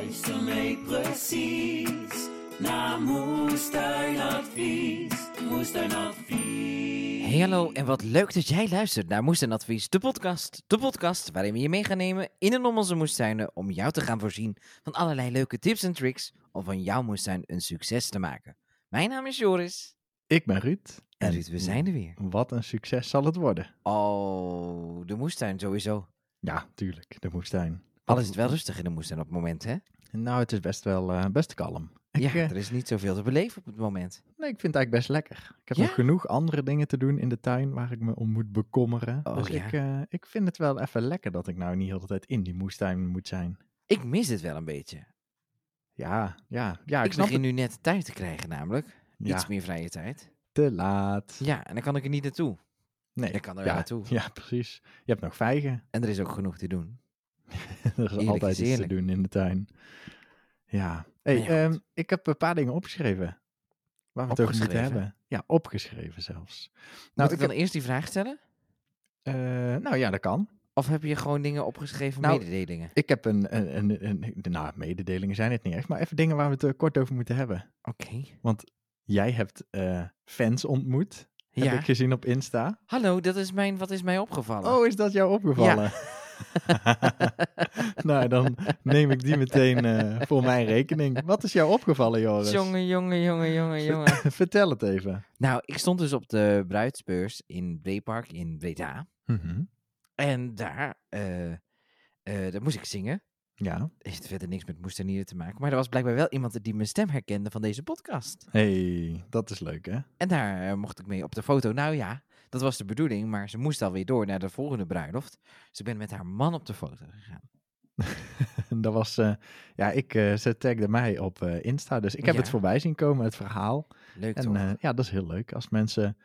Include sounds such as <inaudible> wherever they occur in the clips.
Luister mee precies naar Moestuinadvies. Moestuinadvies. Hey hallo en wat leuk dat jij luistert naar Moestuinadvies, de podcast. De podcast waarin we je mee gaan nemen in en om onze moestuinen om jou te gaan voorzien van allerlei leuke tips en tricks om van jouw moestuin een succes te maken. Mijn naam is Joris. Ik ben Ruud. En Ruud, we zijn er weer. Wat een succes zal het worden. Oh, de moestuin sowieso. Ja, tuurlijk, de moestuin. Al is het wel rustig in de moestuin op het moment, hè? Nou, het is best wel eh, best kalm. Ik, ja, eh, er is niet zoveel te beleven op het moment. nee, ik vind het eigenlijk best lekker. Ik heb Ja? nog genoeg andere dingen te doen in de tuin waar ik me om moet bekommeren. Oh, dus ja. ik, eh, ik vind het wel even lekker dat ik nou niet de hele tijd in die moestuin moet zijn. Ik mis het wel een beetje. Ja, ja, ja. Ik, ik snap begin het. nu net tijd te krijgen namelijk. Ja, Iets meer vrije tijd. te laat. Ja, en dan kan ik er niet naartoe. Nee, ik kan er ja, wel naartoe. Ja, precies. Je hebt nog vijgen. En er is ook genoeg te doen. <laughs> er is altijd iets te doen in de tuin. Ja. Hey, ja, ehm, ik heb een paar dingen opgeschreven. Waar we het over moeten hebben. Ja, opgeschreven zelfs. Nou, Moet ik ik dan eerst die vraag stellen? Eh, nou ja, dat kan. Of heb je gewoon dingen opgeschreven, Nou, mededelingen? Ik heb een, een, een, een- nou, mededelingen zijn het niet echt, maar even dingen waar we het eh, kort over moeten hebben. Oké. Jij hebt eh, fans ontmoet, heb Ja. ik gezien op Insta. Hallo, dat is mijn, wat is mij opgevallen? Oh, is dat jou opgevallen? <laughs> <laughs> nou, dan neem ik die meteen eh, voor mijn rekening. Wat is jou opgevallen, Joris? jongen, jongen, jongen, jongen, jongen. <laughs> Vertel het even. nou, ik stond dus op de bruidsbeurs in Breepark in Breda. Mhm. En daar, eh, eh, daar moest ik zingen. Ja. Heeft verder niks met moestanieren te maken. Maar er was blijkbaar wel iemand die mijn stem herkende van deze podcast. hey, dat is leuk, hè? En daar mocht ik mee op de foto. Nou ja, dat was de bedoeling, maar ze moest alweer door naar de volgende bruiloft. Ik ben met haar man op de foto gegaan. <laughs> dat was, eh, ja, ik, eh ze tagde mij op eh, Insta, dus ik heb Ja. het voorbij zien komen, het verhaal. Leuk En toch? ja, dat is heel leuk als mensen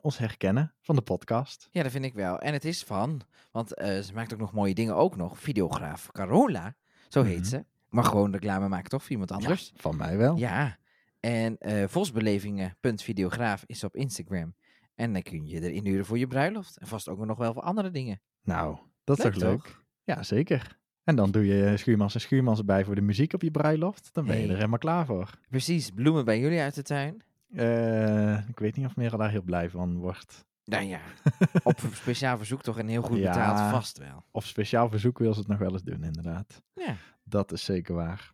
ons herkennen van de podcast. Ja, dat vind ik wel. En het is van, want ze maakt ook nog mooie dingen ook nog. Videograaf Carola, zo heet Mhm. ze. Maar gewoon reclame maken toch voor iemand anders? Ja, van mij wel. Ja. En eh vosbelevingen.videograaf is op Instagram. En dan kun je erin huren voor je bruiloft. En vast ook nog wel voor andere dingen. Nou, dat is Leuk, toch leuk? Ja, zeker. En dan doe je schuurmans en schuurmans bij voor de muziek op je bruiloft. Dan ben je Hey. er helemaal klaar voor. Precies, bloemen bij jullie uit de tuin. Eh, ik weet niet of Merel daar heel blij van wordt. Nou ja, <laughs> op speciaal verzoek toch een heel goed Ja. betaald vast wel. Of speciaal verzoek wil ze het nog wel eens doen, inderdaad. Ja. Dat is zeker waar.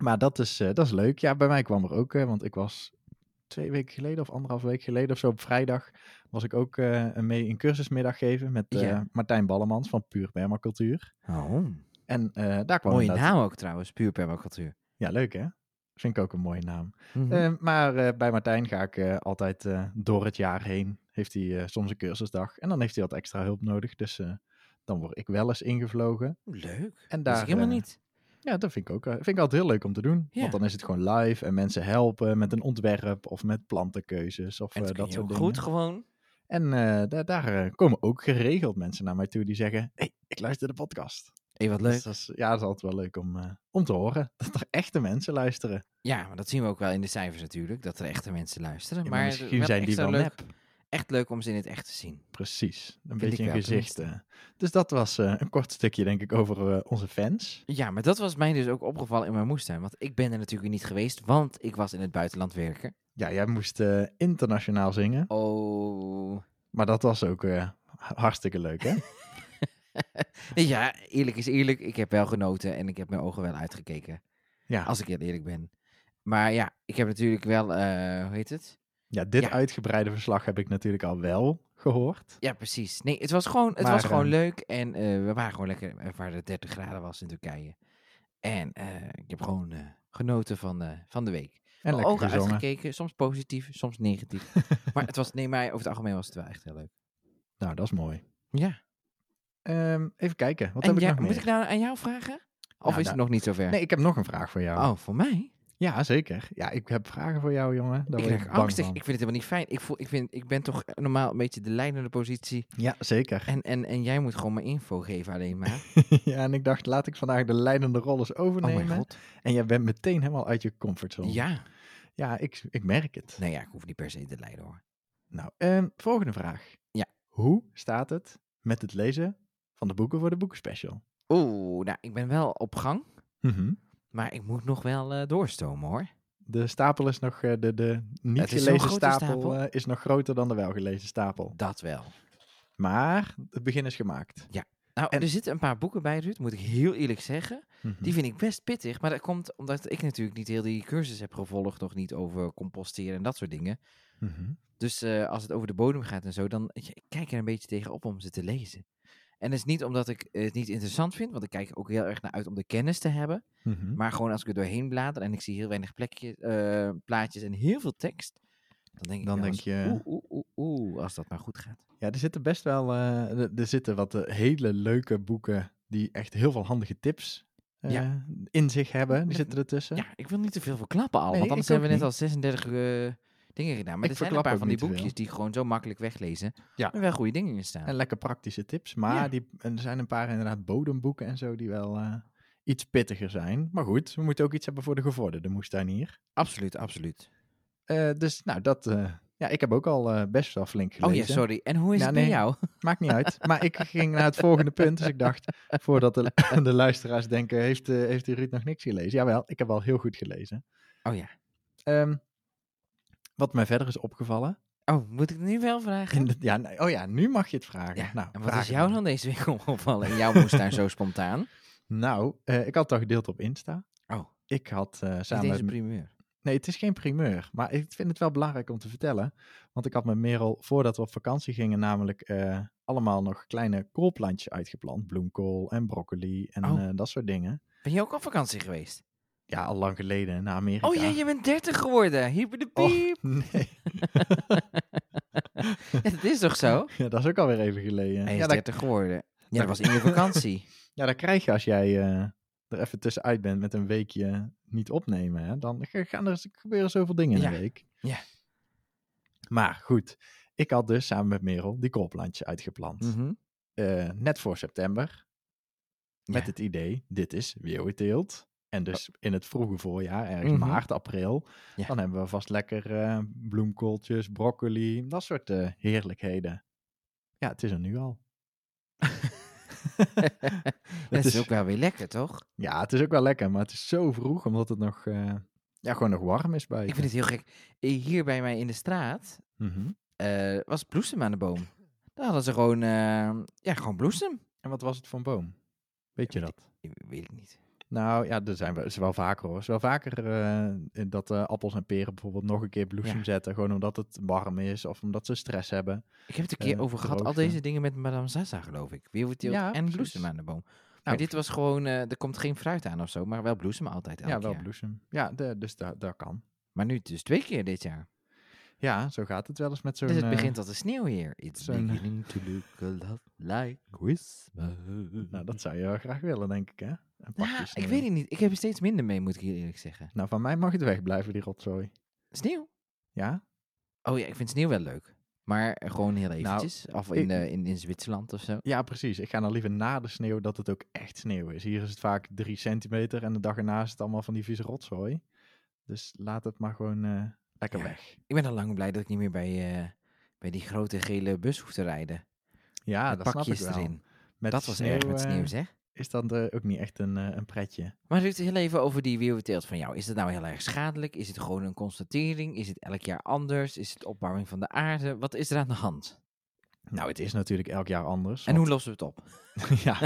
Maar dat is, eh, dat is leuk. Ja, bij mij kwam er ook, eh, want ik was twee weken geleden of anderhalf week geleden of zo op vrijdag, was ik ook eh, mee een cursusmiddag geven met eh. Martijn Ballemans van Puur Permacultuur. Oh, En eh, daar kwam mooie inderdaad- naam ook trouwens, puur permacultuur. Ja, leuk hè? Vind ik ook een mooie naam. Mhm. Eh, maar bij Martijn ga ik altijd door het jaar heen. Heeft hij soms een cursusdag. En dan heeft hij wat extra hulp nodig. Dus dan word ik wel eens ingevlogen. Leuk. En Dat is daar, helemaal niet. Ja, dat vind ik ook. eh, vind ik altijd heel leuk om te doen. Ja. Want dan is het gewoon live en mensen helpen met een ontwerp of met plantenkeuzes of eh, dat je soort ook dingen. goed gewoon. En eh, daar, daar eh, komen ook geregeld mensen naar mij toe die zeggen: hey, ik luister de podcast. Hé, wat Dus leuk. dat is, ja, dat is altijd wel leuk om, eh, om te horen <laughs> dat er echte mensen luisteren. Ja, maar dat zien we ook wel in de cijfers natuurlijk, dat er echte mensen luisteren. Ja, maar maar misschien zijn die wel nep. Echt leuk om ze in het echt te zien. Precies, een Vind beetje een gezicht. eh. Dus dat was eh, een kort stukje, denk ik, over eh, onze fans. Ja, maar dat was mij dus ook opgevallen in mijn moestuin. Want ik ben er natuurlijk niet geweest, want ik was in het buitenland werken. Ja, jij moest internationaal zingen, Oh. maar dat was ook hartstikke leuk, hè? <laughs> ja, eerlijk is eerlijk. Ik heb wel genoten en ik heb mijn ogen wel uitgekeken. Ja, Als ik heel eerlijk ben. Maar ja, ik heb natuurlijk wel, hoe heet het? Ja dit ja. uitgebreide verslag heb ik natuurlijk al wel gehoord. Ja, precies. Nee, het was gewoon, het Maar, was gewoon eh, leuk. En eh, we waren gewoon lekker eh, waar het 30 graden was in Turkije. En ik heb gewoon genoten van, van de week. En Mijn ogen gezongen. uitgekeken, soms positief, soms negatief. <laughs> maar het was, nee, maar over het algemeen was het wel echt heel leuk. Nou, dat is mooi. Ja. Ehm, even kijken, wat en heb ik nog moet meer? ik nou aan jou vragen? Of is nou- het nog niet zover? Nee, ik heb nog een vraag voor jou. Oh, voor mij? Ja, zeker. Ja, ik heb vragen voor jou, jongen. Daar ik word ik angstig. van. Ik vind het helemaal niet fijn. Ik, voel, ik, vind, ik ben toch normaal een beetje de leidende positie. Ja, zeker. En, en, en jij moet gewoon maar info geven alleen maar. <laughs> ja, en ik dacht, laat ik vandaag de leidende rol eens Oh overnemen. mijn god. En jij bent meteen helemaal uit je comfortzone. Ja. Ja, ik, ik merk het. Nee, ja, ik hoef niet per se te leiden hoor. Nou, ehm, volgende vraag. Ja. Hoe staat het met het lezen van de boeken voor de boekenspecial? Oeh, nou, ik ben wel op gang. Mhm. Maar ik moet nog wel eh, doorstomen hoor. De stapel is nog, eh, de, de niet is gelezen stapel, stapel. eh, is nog groter dan de wel gelezen stapel. Dat wel. Maar het begin is gemaakt. Nou, En- er zitten een paar boeken bij, Ruud, moet ik heel eerlijk zeggen. Mhm. Die vind ik best pittig. Maar dat komt omdat ik natuurlijk niet heel die cursus heb gevolgd. Nog niet over composteren en dat soort dingen. Mhm. Dus als het over de bodem gaat en zo, dan ja, ik kijk er een beetje tegen op om ze te lezen. En dat is niet omdat ik het niet interessant vind, want ik kijk er ook heel erg naar uit om de kennis te hebben. Mhm. Maar gewoon als ik er doorheen blader en ik zie heel weinig plekjes, eh, plaatjes en heel veel tekst, dan denk ik Dan denk eens, je- oeh, oeh, oeh, oeh, als dat maar goed gaat. Ja, er zitten best wel eh, er, zitten wat eh, hele leuke boeken die echt heel veel handige tips Ja. in zich hebben. Die zitten ertussen. Ja, ik wil niet te veel verklappen al, Nee, want anders hebben we net al 36 eh, dingen gedaan. Maar Ik er zijn een paar van die veel. boekjes die gewoon zo makkelijk weglezen, Ja. en wel goede dingen in staan. En lekker praktische tips. Maar Ja. die, en er zijn een paar inderdaad bodemboeken en zo die wel eh, iets pittiger zijn. Maar goed, we moeten ook iets hebben voor de gevorderde moestuinier. Absoluut, absoluut. Eh dus nou, dat... eh, ja, ik heb ook al best wel flink Oh gelezen. ja, sorry. En hoe is Ja, het bij nee. jou? <laughs> Maakt niet uit. Maar ik ging naar het volgende punt. Dus ik dacht, <laughs> voordat de, <laughs> de luisteraars denken, heeft, heeft die Ruud nog niks gelezen? Jawel, ik heb al heel goed gelezen. Oh ja. Ehm, wat mij verder is opgevallen. Oh, moet ik nu wel vragen? De, ja, nee, oh ja, nu mag je het vragen. Ja, nou, en wat is jou dan deze week <laughs> opgevallen in jouw moestuin zo spontaan? Nou, eh, ik had het al gedeeld op Insta. Oh, Ik had is samen deze met... primeur. Nee, het is geen primeur. Maar ik vind het wel belangrijk om te vertellen. Want ik had met Merel, voordat we op vakantie gingen, namelijk eh, allemaal nog kleine koolplantjes uitgeplant. Bloemkool en broccoli en Oh. dat soort dingen. Ben je ook op vakantie geweest? Ja, al lang geleden naar Amerika. Oh ja, je bent 30 geworden. Hyper de Oh, piep. <laughs> nee. <laughs> Dat is toch zo? Ja, dat is ook alweer even geleden. Hij is ja, dat, 30 geworden. Ja, dat was in je vakantie. <laughs> ja, dat krijg je als jij eh, er even tussenuit bent met een weekje niet opnemen. Hè? Dan ga- gaan er gebeuren zoveel dingen in een week. Ja. Maar goed, ik had dus samen met Merel die koolplantjes uitgeplant. Mhm. Eh, net voor september. Met Ja. het idee, dit is weeuwteelt. En dus in het vroege voorjaar, ergens Mhm. maart, april, Ja. dan hebben we vast lekker eh, bloemkooltjes, broccoli, dat soort eh, heerlijkheden. Ja, het is er nu al. <laughs> <laughs> dat is is- ook wel weer lekker, toch? Ja, het is ook wel lekker, maar het is zo vroeg, omdat het nog, eh, ja, gewoon nog warm is buiten. Ik vind het heel gek. Hier bij mij in de straat Mhm. was bloesem aan de boom. Daar hadden ze gewoon, ja, gewoon bloesem. En wat was het voor een boom? Weet je Weet dat? Ik weet het niet. Nou ja, er zijn is wel vaker hoor. Het is wel vaker eh, dat eh, appels en peren bijvoorbeeld nog een keer bloesem Ja. zetten. Gewoon omdat het warm is of omdat ze stress hebben. Ik heb het een keer Eh, over gehad, al deze dingen met Madame Zaza, geloof ik. Wereldteelt Ja, en bloesem aan de boom. Maar Nou, dit was gewoon, er komt geen fruit aan of zo, maar wel bloesem altijd elk ja, wel jaar. bloesem. Ja, de, dus dat kan. Maar nu dus twee keer dit jaar. Ja, zo gaat het wel eens met zo'n... dus het begint al te sneeuwen hier. It's zo'n- beginning to look a lot like Christmas. nou, dat zou je wel graag willen, denk ik, hè? Nou, ik sneeuw. weet het niet. Ik heb er steeds minder mee, moet ik hier eerlijk zeggen. Nou, van mij mag het wegblijven, die rotzooi. Sneeuw? Ja? Oh ja, ik vind sneeuw wel leuk. Maar gewoon heel eventjes. of in, Nou, ik- eh, in, in Zwitserland of zo. Ja, precies. Ik ga dan liever na de sneeuw dat het ook echt sneeuw is. Hier is het vaak drie centimeter en de dag erna is het allemaal van die vieze rotzooi. Dus laat het maar gewoon eh, lekker Ja. weg. Ik ben al lang blij dat ik niet meer bij, eh, bij die grote gele bus hoef te rijden. Ja, met dat snap ik pakjes wel. erin. Met dat was erg met sneeuw, zeg. Is dat eh, ook niet echt een, eh, een pretje. Maar Ruud, heel even over die wereldteelt van jou. Is het nou heel erg schadelijk? Is het gewoon een constatering? Is het elk jaar anders? Is het opwarming van de aarde? Wat is er aan de hand? Nou, het is natuurlijk elk jaar anders. En hoe lossen we het op? <laughs> ja,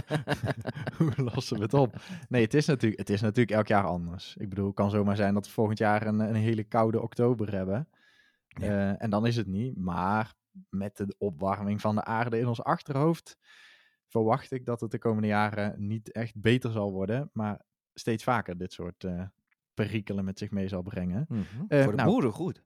<laughs> hoe lossen we het op? Nee, het is, natuurlijk, het is natuurlijk elk jaar anders. Ik bedoel, het kan zomaar zijn dat we volgend jaar een, een hele koude oktober hebben. Ja. Eh, en dan is het niet. Maar met de opwarming van de aarde in ons achterhoofd verwacht ik dat het de komende jaren niet echt beter zal worden, maar steeds vaker dit soort eh, perikelen met zich mee zal brengen. Mhm. Eh, Voor de nou- boeren goed.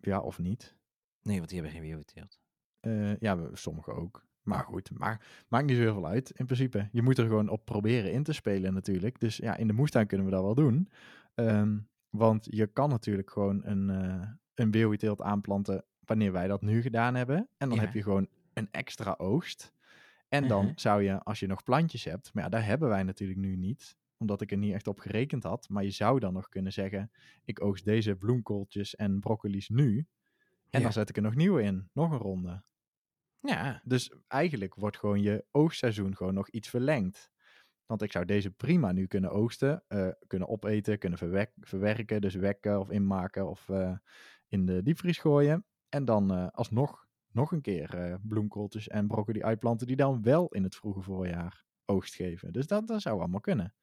Ja, of niet. Nee, want die hebben geen wereldteelt. Eh, ja, sommigen ook. Maar goed, maar maakt niet zo heel veel uit in principe. Je moet er gewoon op proberen in te spelen natuurlijk. Dus ja, in de moestuin kunnen we dat wel doen. Ehm, want je kan natuurlijk gewoon een, eh een aanplanten wanneer wij dat nu gedaan hebben. En dan Ja. heb je gewoon een extra oogst. En dan Mhm. zou je, als je nog plantjes hebt, maar ja, daar hebben wij natuurlijk nu niet, omdat ik er niet echt op gerekend had. Maar je zou dan nog kunnen zeggen, ik oogst deze bloemkooltjes en broccoli's nu. En Ja. dan zet ik er nog nieuwe in, nog een ronde. Ja, Dus eigenlijk wordt gewoon je oogstseizoen gewoon nog iets verlengd. Want ik zou deze prima nu kunnen oogsten, eh, kunnen opeten, kunnen verwek- verwerken, dus wekken of inmaken of eh, in de diepvries gooien. En dan eh, alsnog nog een keer eh, bloemkooltjes en broccoli uitplanten die dan wel in het vroege voorjaar oogst geven. Dus dat, dat zou allemaal kunnen.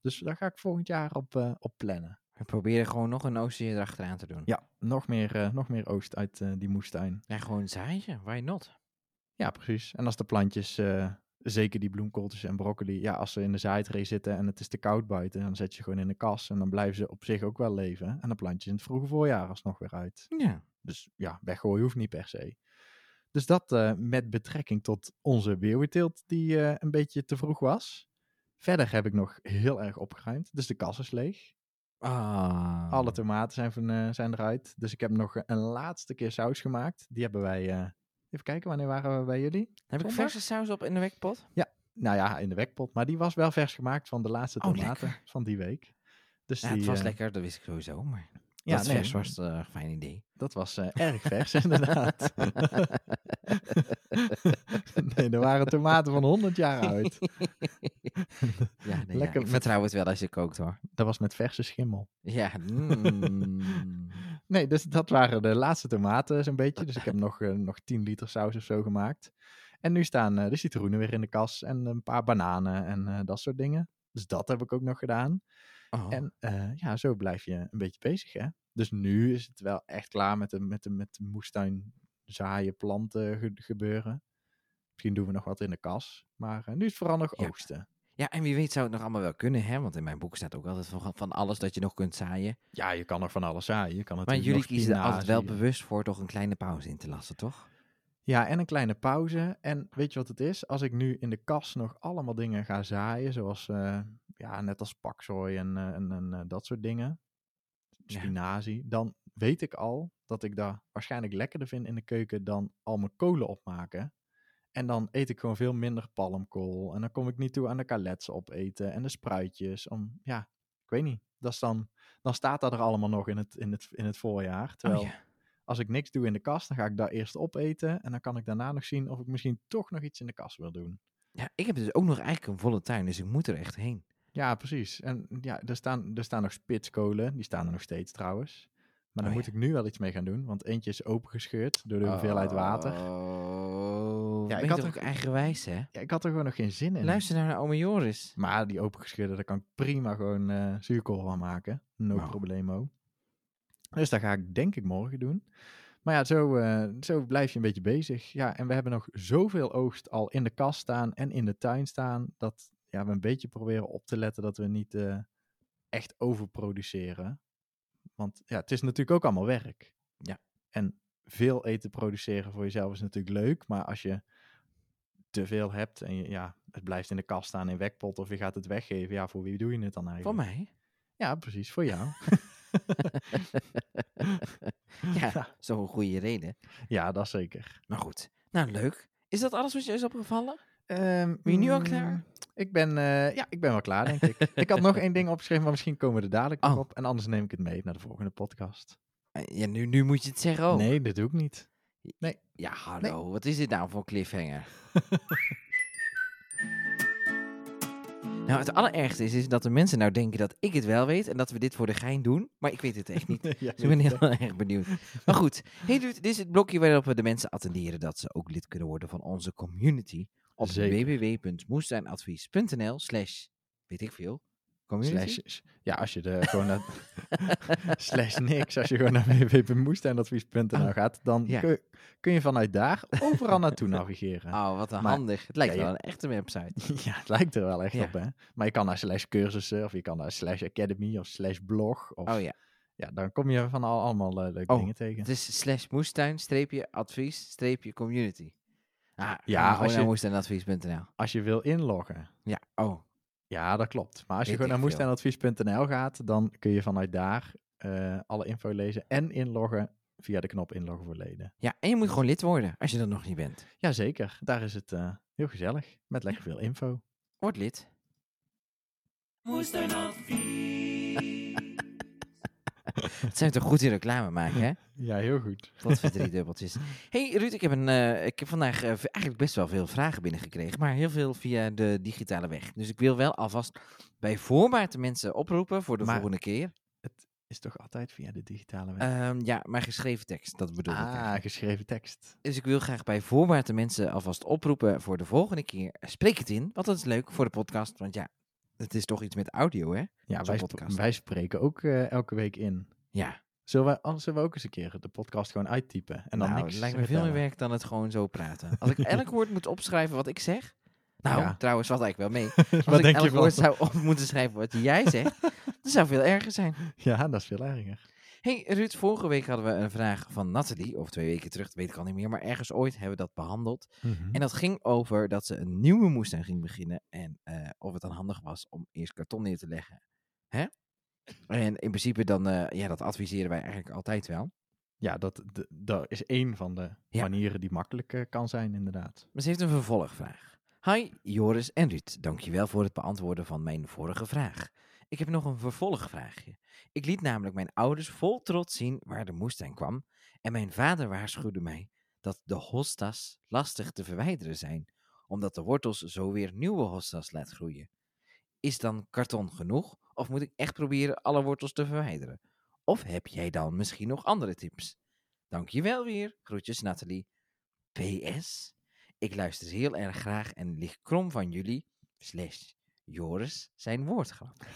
Dus daar ga ik volgend jaar op, eh, op plannen. We proberen gewoon nog een oostje erachteraan te doen. Ja, nog meer, eh, nog meer oogst uit die moestuin. Ja, gewoon zaaien. Why not? Ja, precies. En als de plantjes, zeker die bloemkooltjes en broccoli, ja, als ze in de zaaitree zitten en het is te koud buiten, dan zet je gewoon in de kas en dan blijven ze op zich ook wel leven. En dan plant je in het vroege voorjaar alsnog weer uit. Ja. Dus ja, weggooien hoeft niet per se. Dus dat eh, met betrekking tot onze weeuwenteelt die eh, een beetje te vroeg was. Verder heb ik nog heel erg opgeruimd. Dus de kas is leeg. Ah. Alle tomaten zijn, van, eh, zijn eruit. Dus ik heb nog een laatste keer saus gemaakt. Die hebben wij... even kijken, wanneer waren we bij jullie? Heb ik verse saus op in de wekpot? Nou ja, in de wekpot. Maar die was wel vers gemaakt van de laatste Oh, tomaten van die week. Dus Ja, die, het was lekker, dat wist ik sowieso. Maar Ja, dat nee, vers was eh, een fijn idee. Dat was eh, erg vers, <laughs> inderdaad. <laughs> nee, er waren tomaten van 100 jaar oud. <laughs> ja, nee, Lekker ja, ik met- vertrouw het wel als je kookt hoor. Dat was met verse schimmel. Ja, mm. Nee, dus dat waren de laatste tomaten zo'n beetje. Dus ik heb nog, eh, nog 10 liter saus of zo gemaakt. En nu staan eh, de citroenen weer in de kas en een paar bananen en eh, dat soort dingen. Dus dat heb ik ook nog gedaan. Oh. En eh, ja, zo blijf je een beetje bezig, hè. Dus nu is het wel echt klaar met de, met de, met de moestuin zaaien, planten ge- gebeuren. Misschien doen we nog wat in de kas. Maar eh, nu is het vooral nog Ja. oogsten. Ja, en wie weet zou het nog allemaal wel kunnen, hè? Want in mijn boek staat ook altijd van, van alles dat je nog kunt zaaien. Ja, je kan nog van alles zaaien. Je kan Maar jullie kiezen er altijd wel bewust voor toch een kleine pauze in te lassen, toch? Ja, en een kleine pauze. En weet je wat het is? Als ik nu in de kas nog allemaal dingen ga zaaien, zoals eh, ja, net als paksoi en, eh, en, en eh, dat soort dingen, Ja. spinazie, dan weet ik al dat ik dat waarschijnlijk lekkerder vind in de keuken dan al mijn kolen opmaken. En dan eet ik gewoon veel minder palmkool. En dan kom ik niet toe aan de kalets opeten en de spruitjes. Om, ja, ik weet niet. Dat is dan, dan staat dat er allemaal nog in het, in het, in het voorjaar. Terwijl Oh, ja. als ik niks doe in de kast, dan ga ik daar eerst opeten. En dan kan ik daarna nog zien of ik misschien toch nog iets in de kast wil doen. ja, ik heb dus ook nog eigenlijk een volle tuin, dus ik moet er echt heen. Ja, precies. En ja, er staan, er staan nog spitskolen. Die staan er nog steeds trouwens. Maar daar Oh, moet ja. ik nu wel iets mee gaan doen. Want eentje is opengescheurd door de hoeveelheid water. Oh, Ja, ik had had ook eigenwijs, hè? Ja, ik had er gewoon nog geen zin in. Luister nou naar ome Joris. Maar die opengescheurde, daar kan ik prima gewoon eh zuurkool van maken. No Wauw. problemo. Dus dat ga ik denk ik morgen doen. Maar ja, zo, eh, zo blijf je een beetje bezig. Ja, en we hebben nog zoveel oogst al in de kast staan en in de tuin staan. Dat ja, we een beetje proberen op te letten dat we niet eh, echt overproduceren. Want ja, het is natuurlijk ook allemaal werk. Ja. En veel eten produceren voor jezelf is natuurlijk leuk. Maar als je te veel hebt en je, ja, het blijft in de kast staan in wekpot of je gaat het weggeven. Ja, voor wie doe je het dan Voor eigenlijk? mij. Ja, precies, voor jou. <laughs> ja, <laughs> zo'n goede reden. ja, dat zeker. Maar goed. Nou, leuk. Is dat alles wat je is opgevallen? Ehm, Ben je nu al mm, klaar? Ik ben, eh, ja, ik ben wel klaar, denk ik. ik had nog <laughs> één ding opgeschreven, maar misschien komen we er dadelijk nog Oh. op. En anders neem ik het mee naar de volgende podcast. Eh, Ja, nu, nu moet je het zeggen ook. Nee, dat doe ik niet. Ja, hallo. Wat is dit nou voor cliffhanger? <laughs> nou, het allerergste is, is dat de mensen nou denken dat ik het wel weet en dat we dit voor de gein doen. Maar ik weet het echt niet. <laughs> Ja, Dus ik ben heel erg benieuwd. Maar goed, hey dude, dit is het blokje waarop we de mensen attenderen dat ze ook lid kunnen worden van onze community. Op www.moestuinadvies.nl slash, weet ik veel, community. Slash, ja, als je er <laughs> gewoon naar... <laughs> slash niks. Als je gewoon naar <laughs> www.moestuinadvies.nl gaat, dan Ja. kun, kun je vanuit daar overal naartoe navigeren. Oh, wat een Maar- handig. Het lijkt ja, wel een echte website. Ja, het lijkt er wel echt Ja. op, hè. Maar je kan naar slash cursussen, of je kan naar slash academy, of slash blog. Of, Oh ja, ja, dan kom je van al, allemaal eh, leuke Oh, dingen tegen. het is slash moestuin, streepje, advies, streepje, community. Ah, Ja, als naar je- moestuinadvies.nl. Als je wil inloggen, Ja, oh, ja, dat klopt. Maar als je gewoon naar moestuinadvies.nl gaat, dan kun je vanuit daar eh, alle info lezen en inloggen via de knop inloggen voor leden. ja, en je moet gewoon lid worden als je dat nog niet bent. Jazeker, daar is het eh, heel gezellig, met lekker veel info. Word lid. Moestuinadvies. <laughs> Het zijn toch goed in reclame maken, hè? Ja, heel goed. Wat voor drie dubbeltjes. hey, Ruud, ik heb, een, eh, ik heb vandaag eh, eigenlijk best wel veel vragen binnengekregen, maar heel veel via de digitale weg. Dus ik wil wel alvast bij voorbaat de mensen oproepen voor de Maar- volgende keer. Is toch altijd via de digitale weg? Ehm, ja, maar geschreven tekst, dat bedoel ik. ah, geschreven tekst. Dus ik wil graag bij voorbaat de mensen alvast oproepen voor de volgende keer. Spreek het in, want dat is leuk voor de podcast. Want ja, het is toch iets met audio, hè? Ja, wij, sp- podcast. wij spreken ook eh, elke week in. Ja, Zullen we, anders zullen we ook eens een keer de podcast gewoon uittypen? En dan nou, niks het lijkt me veel meer werk dan het gewoon zo praten. <laughs> Als ik elk woord moet opschrijven wat ik zeg... Nou, Ja. trouwens, valt eigenlijk wel mee. <laughs> Als Wat ik denk elk je woord zou op moeten schrijven wat jij zegt, <laughs> dat zou veel erger zijn. Ja, dat is veel erger. Hey, Ruud, vorige week hadden we een vraag van Nathalie, of twee weken terug, dat weet ik al niet meer, maar ergens ooit hebben we dat behandeld. En dat ging over dat ze een nieuwe moestuin ging beginnen en eh, of het dan handig was om eerst karton neer te leggen. Hè? En in principe dan, eh, ja, dat adviseren wij eigenlijk altijd wel. Ja, dat, dat is één van de Ja. manieren die makkelijk eh, kan zijn, inderdaad. Maar ze heeft een vervolgvraag. Hi, Joris en Ruud. Dankjewel voor het beantwoorden van mijn vorige vraag. Ik heb nog een vervolgvraagje. Ik liet namelijk mijn ouders vol trots zien waar de moestuin kwam. En mijn vader waarschuwde mij dat de hostas lastig te verwijderen zijn, omdat de wortels zo weer nieuwe hostas laat groeien. Is dan karton genoeg, of moet ik echt proberen alle wortels te verwijderen? Of heb jij dan misschien nog andere tips? Dankjewel weer. Groetjes Nathalie. PS. Ik luister heel erg graag en lig krom van jullie, slash Joris, zijn woordgrap. <laughs>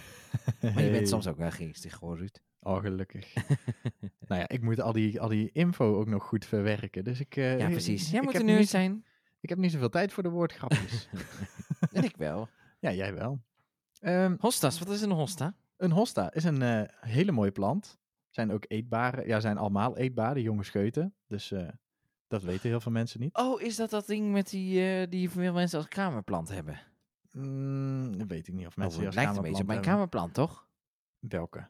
Maar je bent soms ook wel geestig hoor, Ruud. Oh, gelukkig. <laughs> nou ja, ik moet al die, al die info ook nog goed verwerken. Dus ik, eh, Ja, precies. ik Jij moet er nu niet- zijn. Ik heb niet zoveel tijd voor de woordgrapjes. <laughs> En ik wel. ja, jij wel. Ehm, Hostas, wat is een hosta? een hosta is een eh, hele mooie plant. Zijn ook eetbare. Ja, zijn allemaal eetbaar, de jonge scheuten. Dus eh, dat weten heel veel mensen niet. Oh, is dat dat ding met die, die veel mensen als kamerplant hebben? Mm, dat weet ik niet of mensen het lijkt een beetje op mijn kamerplant kamerplant, toch? Welke?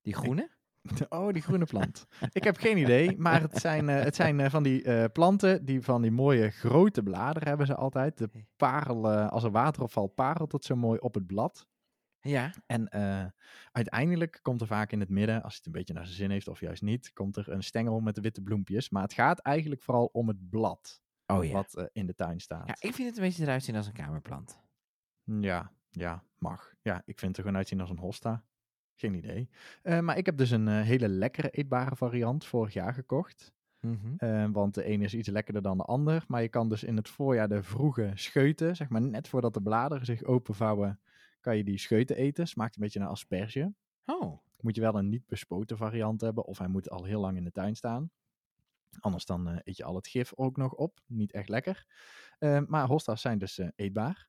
Die groene? <laughs> Oh, die groene plant. ik heb geen idee, maar het zijn, eh, het zijn eh, van die eh, planten die van die mooie grote bladeren hebben ze altijd. De parel, als er water parelt het zo mooi op het blad. Ja. En uiteindelijk komt er vaak in het midden, als het een beetje naar zijn zin heeft of juist niet, komt er een stengel met witte bloempjes. Maar het gaat eigenlijk vooral om het blad Oh ja. wat eh, in de tuin staat. Ja, ik vind het een beetje eruit zien als een kamerplant. Ja, ja, mag. Ja, ik vind het er gewoon uitzien als een hosta. Geen idee. Eh, maar ik heb dus een eh, hele lekkere eetbare variant vorig jaar gekocht. Mhm. Want de ene is iets lekkerder dan de ander. Maar je kan dus in het voorjaar de vroege scheuten, zeg maar net voordat de bladeren zich openvouwen, kan je die scheuten eten. Smaakt een beetje naar asperge. Oh. Moet je wel een niet bespoten variant hebben, of hij moet al heel lang in de tuin staan. Anders dan eh, eet je al het gif ook nog op. Niet echt lekker. Eh, maar hosta's zijn dus eh, eetbaar.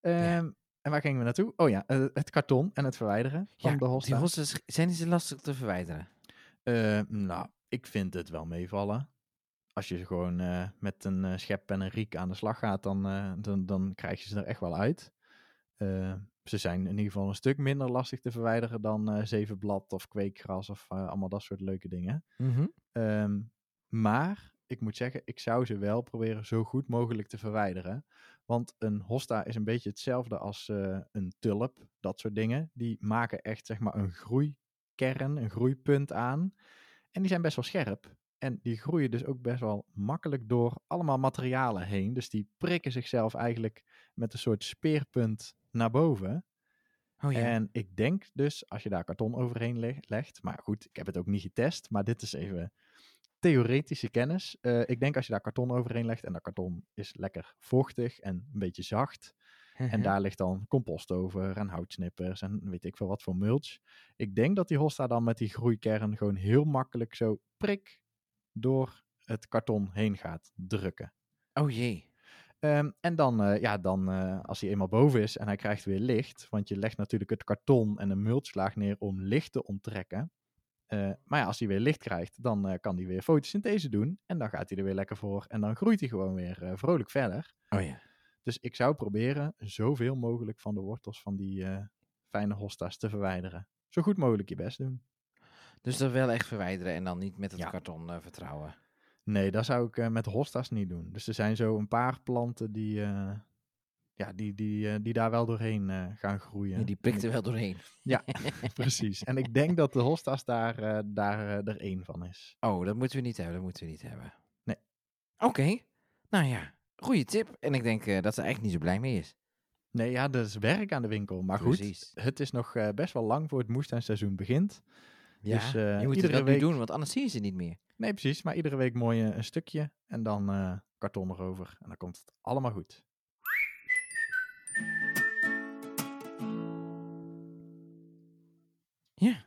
Ehm, En waar gingen we naartoe? Oh ja, eh, het karton en het verwijderen van de hosta. die hostas, zijn die ze lastig te verwijderen? Eh, nou, ik vind het wel meevallen. Als je gewoon met een schep en een riek aan de slag gaat, dan, dan, dan krijg je ze er echt wel uit. Ze zijn in ieder geval een stuk minder lastig te verwijderen dan eh zevenblad of kweekgras of eh, allemaal dat soort leuke dingen. Mhm. Ehm, maar ik moet zeggen, ik zou ze wel proberen zo goed mogelijk te verwijderen. Want een hosta is een beetje hetzelfde als eh, een tulp, dat soort dingen. Die maken echt zeg maar een groeikern, een groeipunt aan. En die zijn best wel scherp. En die groeien dus ook best wel makkelijk door allemaal materialen heen. Dus die prikken zichzelf eigenlijk met een soort speerpunt naar boven. Oh ja. En ik denk dus, als je daar karton overheen leg- legt, maar goed, ik heb het ook niet getest, maar dit is even theoretische kennis. Eh, ik denk als je daar karton overheen legt en dat karton is lekker vochtig en een beetje zacht. En daar ligt dan compost over en houtsnippers en weet ik veel wat voor mulch. Ik denk dat die hosta dan met die groeikern gewoon heel makkelijk zo prik door het karton heen gaat drukken. Oh jee. Ehm, en dan, eh, ja, dan eh, als hij eenmaal boven is en hij krijgt weer licht, want je legt natuurlijk het karton en een mulchlaag neer om licht te onttrekken. Eh, maar ja, als hij weer licht krijgt, dan kan hij weer fotosynthese doen en dan gaat hij er weer lekker voor en dan groeit hij gewoon weer vrolijk verder. Oh ja. Dus ik zou proberen zoveel mogelijk van de wortels van die fijne hosta's te verwijderen. Zo goed mogelijk je best doen. Dus dat wel echt verwijderen en dan niet met het Ja. karton vertrouwen. Nee, dat zou ik eh, met hosta's niet doen. Dus er zijn zo een paar planten die, eh, ja, die, die, eh, die daar wel doorheen gaan groeien. Ja, die En prikt er ik- wel doorheen. Ja, <laughs> precies. En ik denk dat de hostas daar, daar er één van is. Oh, dat moeten we niet hebben. Dat moeten we niet hebben. Nee. Oké. Nou ja, goede tip. En ik denk dat ze eigenlijk niet zo blij mee is. Nee, ja, er is werk aan de winkel. Maar goed, Precies. het is nog best wel lang voor het moestuinseizoen begint. Ja, Dus, je moet het wel nu week- doen, want anders zie je ze niet meer. Nee, precies. Maar iedere week mooi eh, een stukje en dan eh, karton erover. En dan komt het allemaal goed. Ja.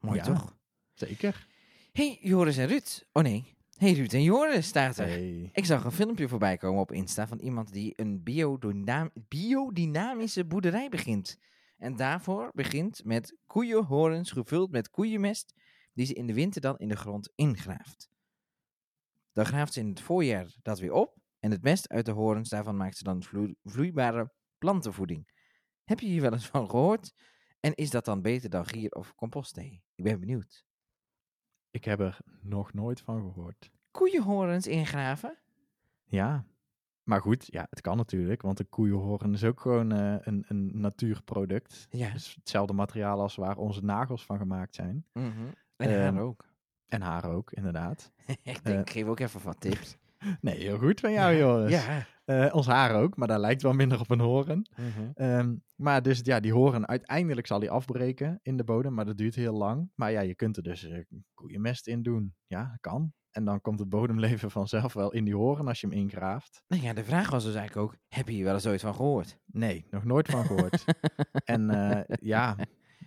Mooi Ja. toch? Zeker. hey, Joris en Ruud. Oh nee. hey, Ruud en Joris staat er. Hey. Ik zag een filmpje voorbij komen op Insta van iemand die een biodynam- biodynamische boerderij begint. En daarvoor begint met koeienhorens gevuld met koeienmest, die ze in de winter dan in de grond ingraaft. Dan graaft ze in het voorjaar dat weer op en het mest uit de horens, daarvan maakt ze dan vloe- vloeibare plantenvoeding. Heb je hier wel eens van gehoord? En is dat dan beter dan gier of compostthee? Ik ben benieuwd. Ik heb er nog nooit van gehoord. Koeienhorens ingraven? Ja. Maar goed, ja, het kan natuurlijk. Want een koeienhoorn is ook gewoon eh, een, een natuurproduct. Ja. Dus hetzelfde materiaal als waar onze nagels van gemaakt zijn. Mhm. En Ehm, haar ook. En haar ook, inderdaad. <laughs> ik denk, eh, ik geef ook even wat tips. <laughs> Nee, heel goed van jou, Joris. Ja. Eh, ons haar ook, maar dat lijkt wel minder op een hoorn. Mhm. Ehm, maar dus ja, die horen uiteindelijk zal die afbreken in de bodem, maar dat duurt heel lang. Maar ja, je kunt er dus eh, koeienmest in doen. Ja, dat kan. En dan komt het bodemleven <laughs> vanzelf wel in die horen als je hem ingraaft. Nou ja, de vraag was dus eigenlijk ook, heb je hier wel eens ooit van gehoord? Nee, nog nooit van gehoord. en eh, ja,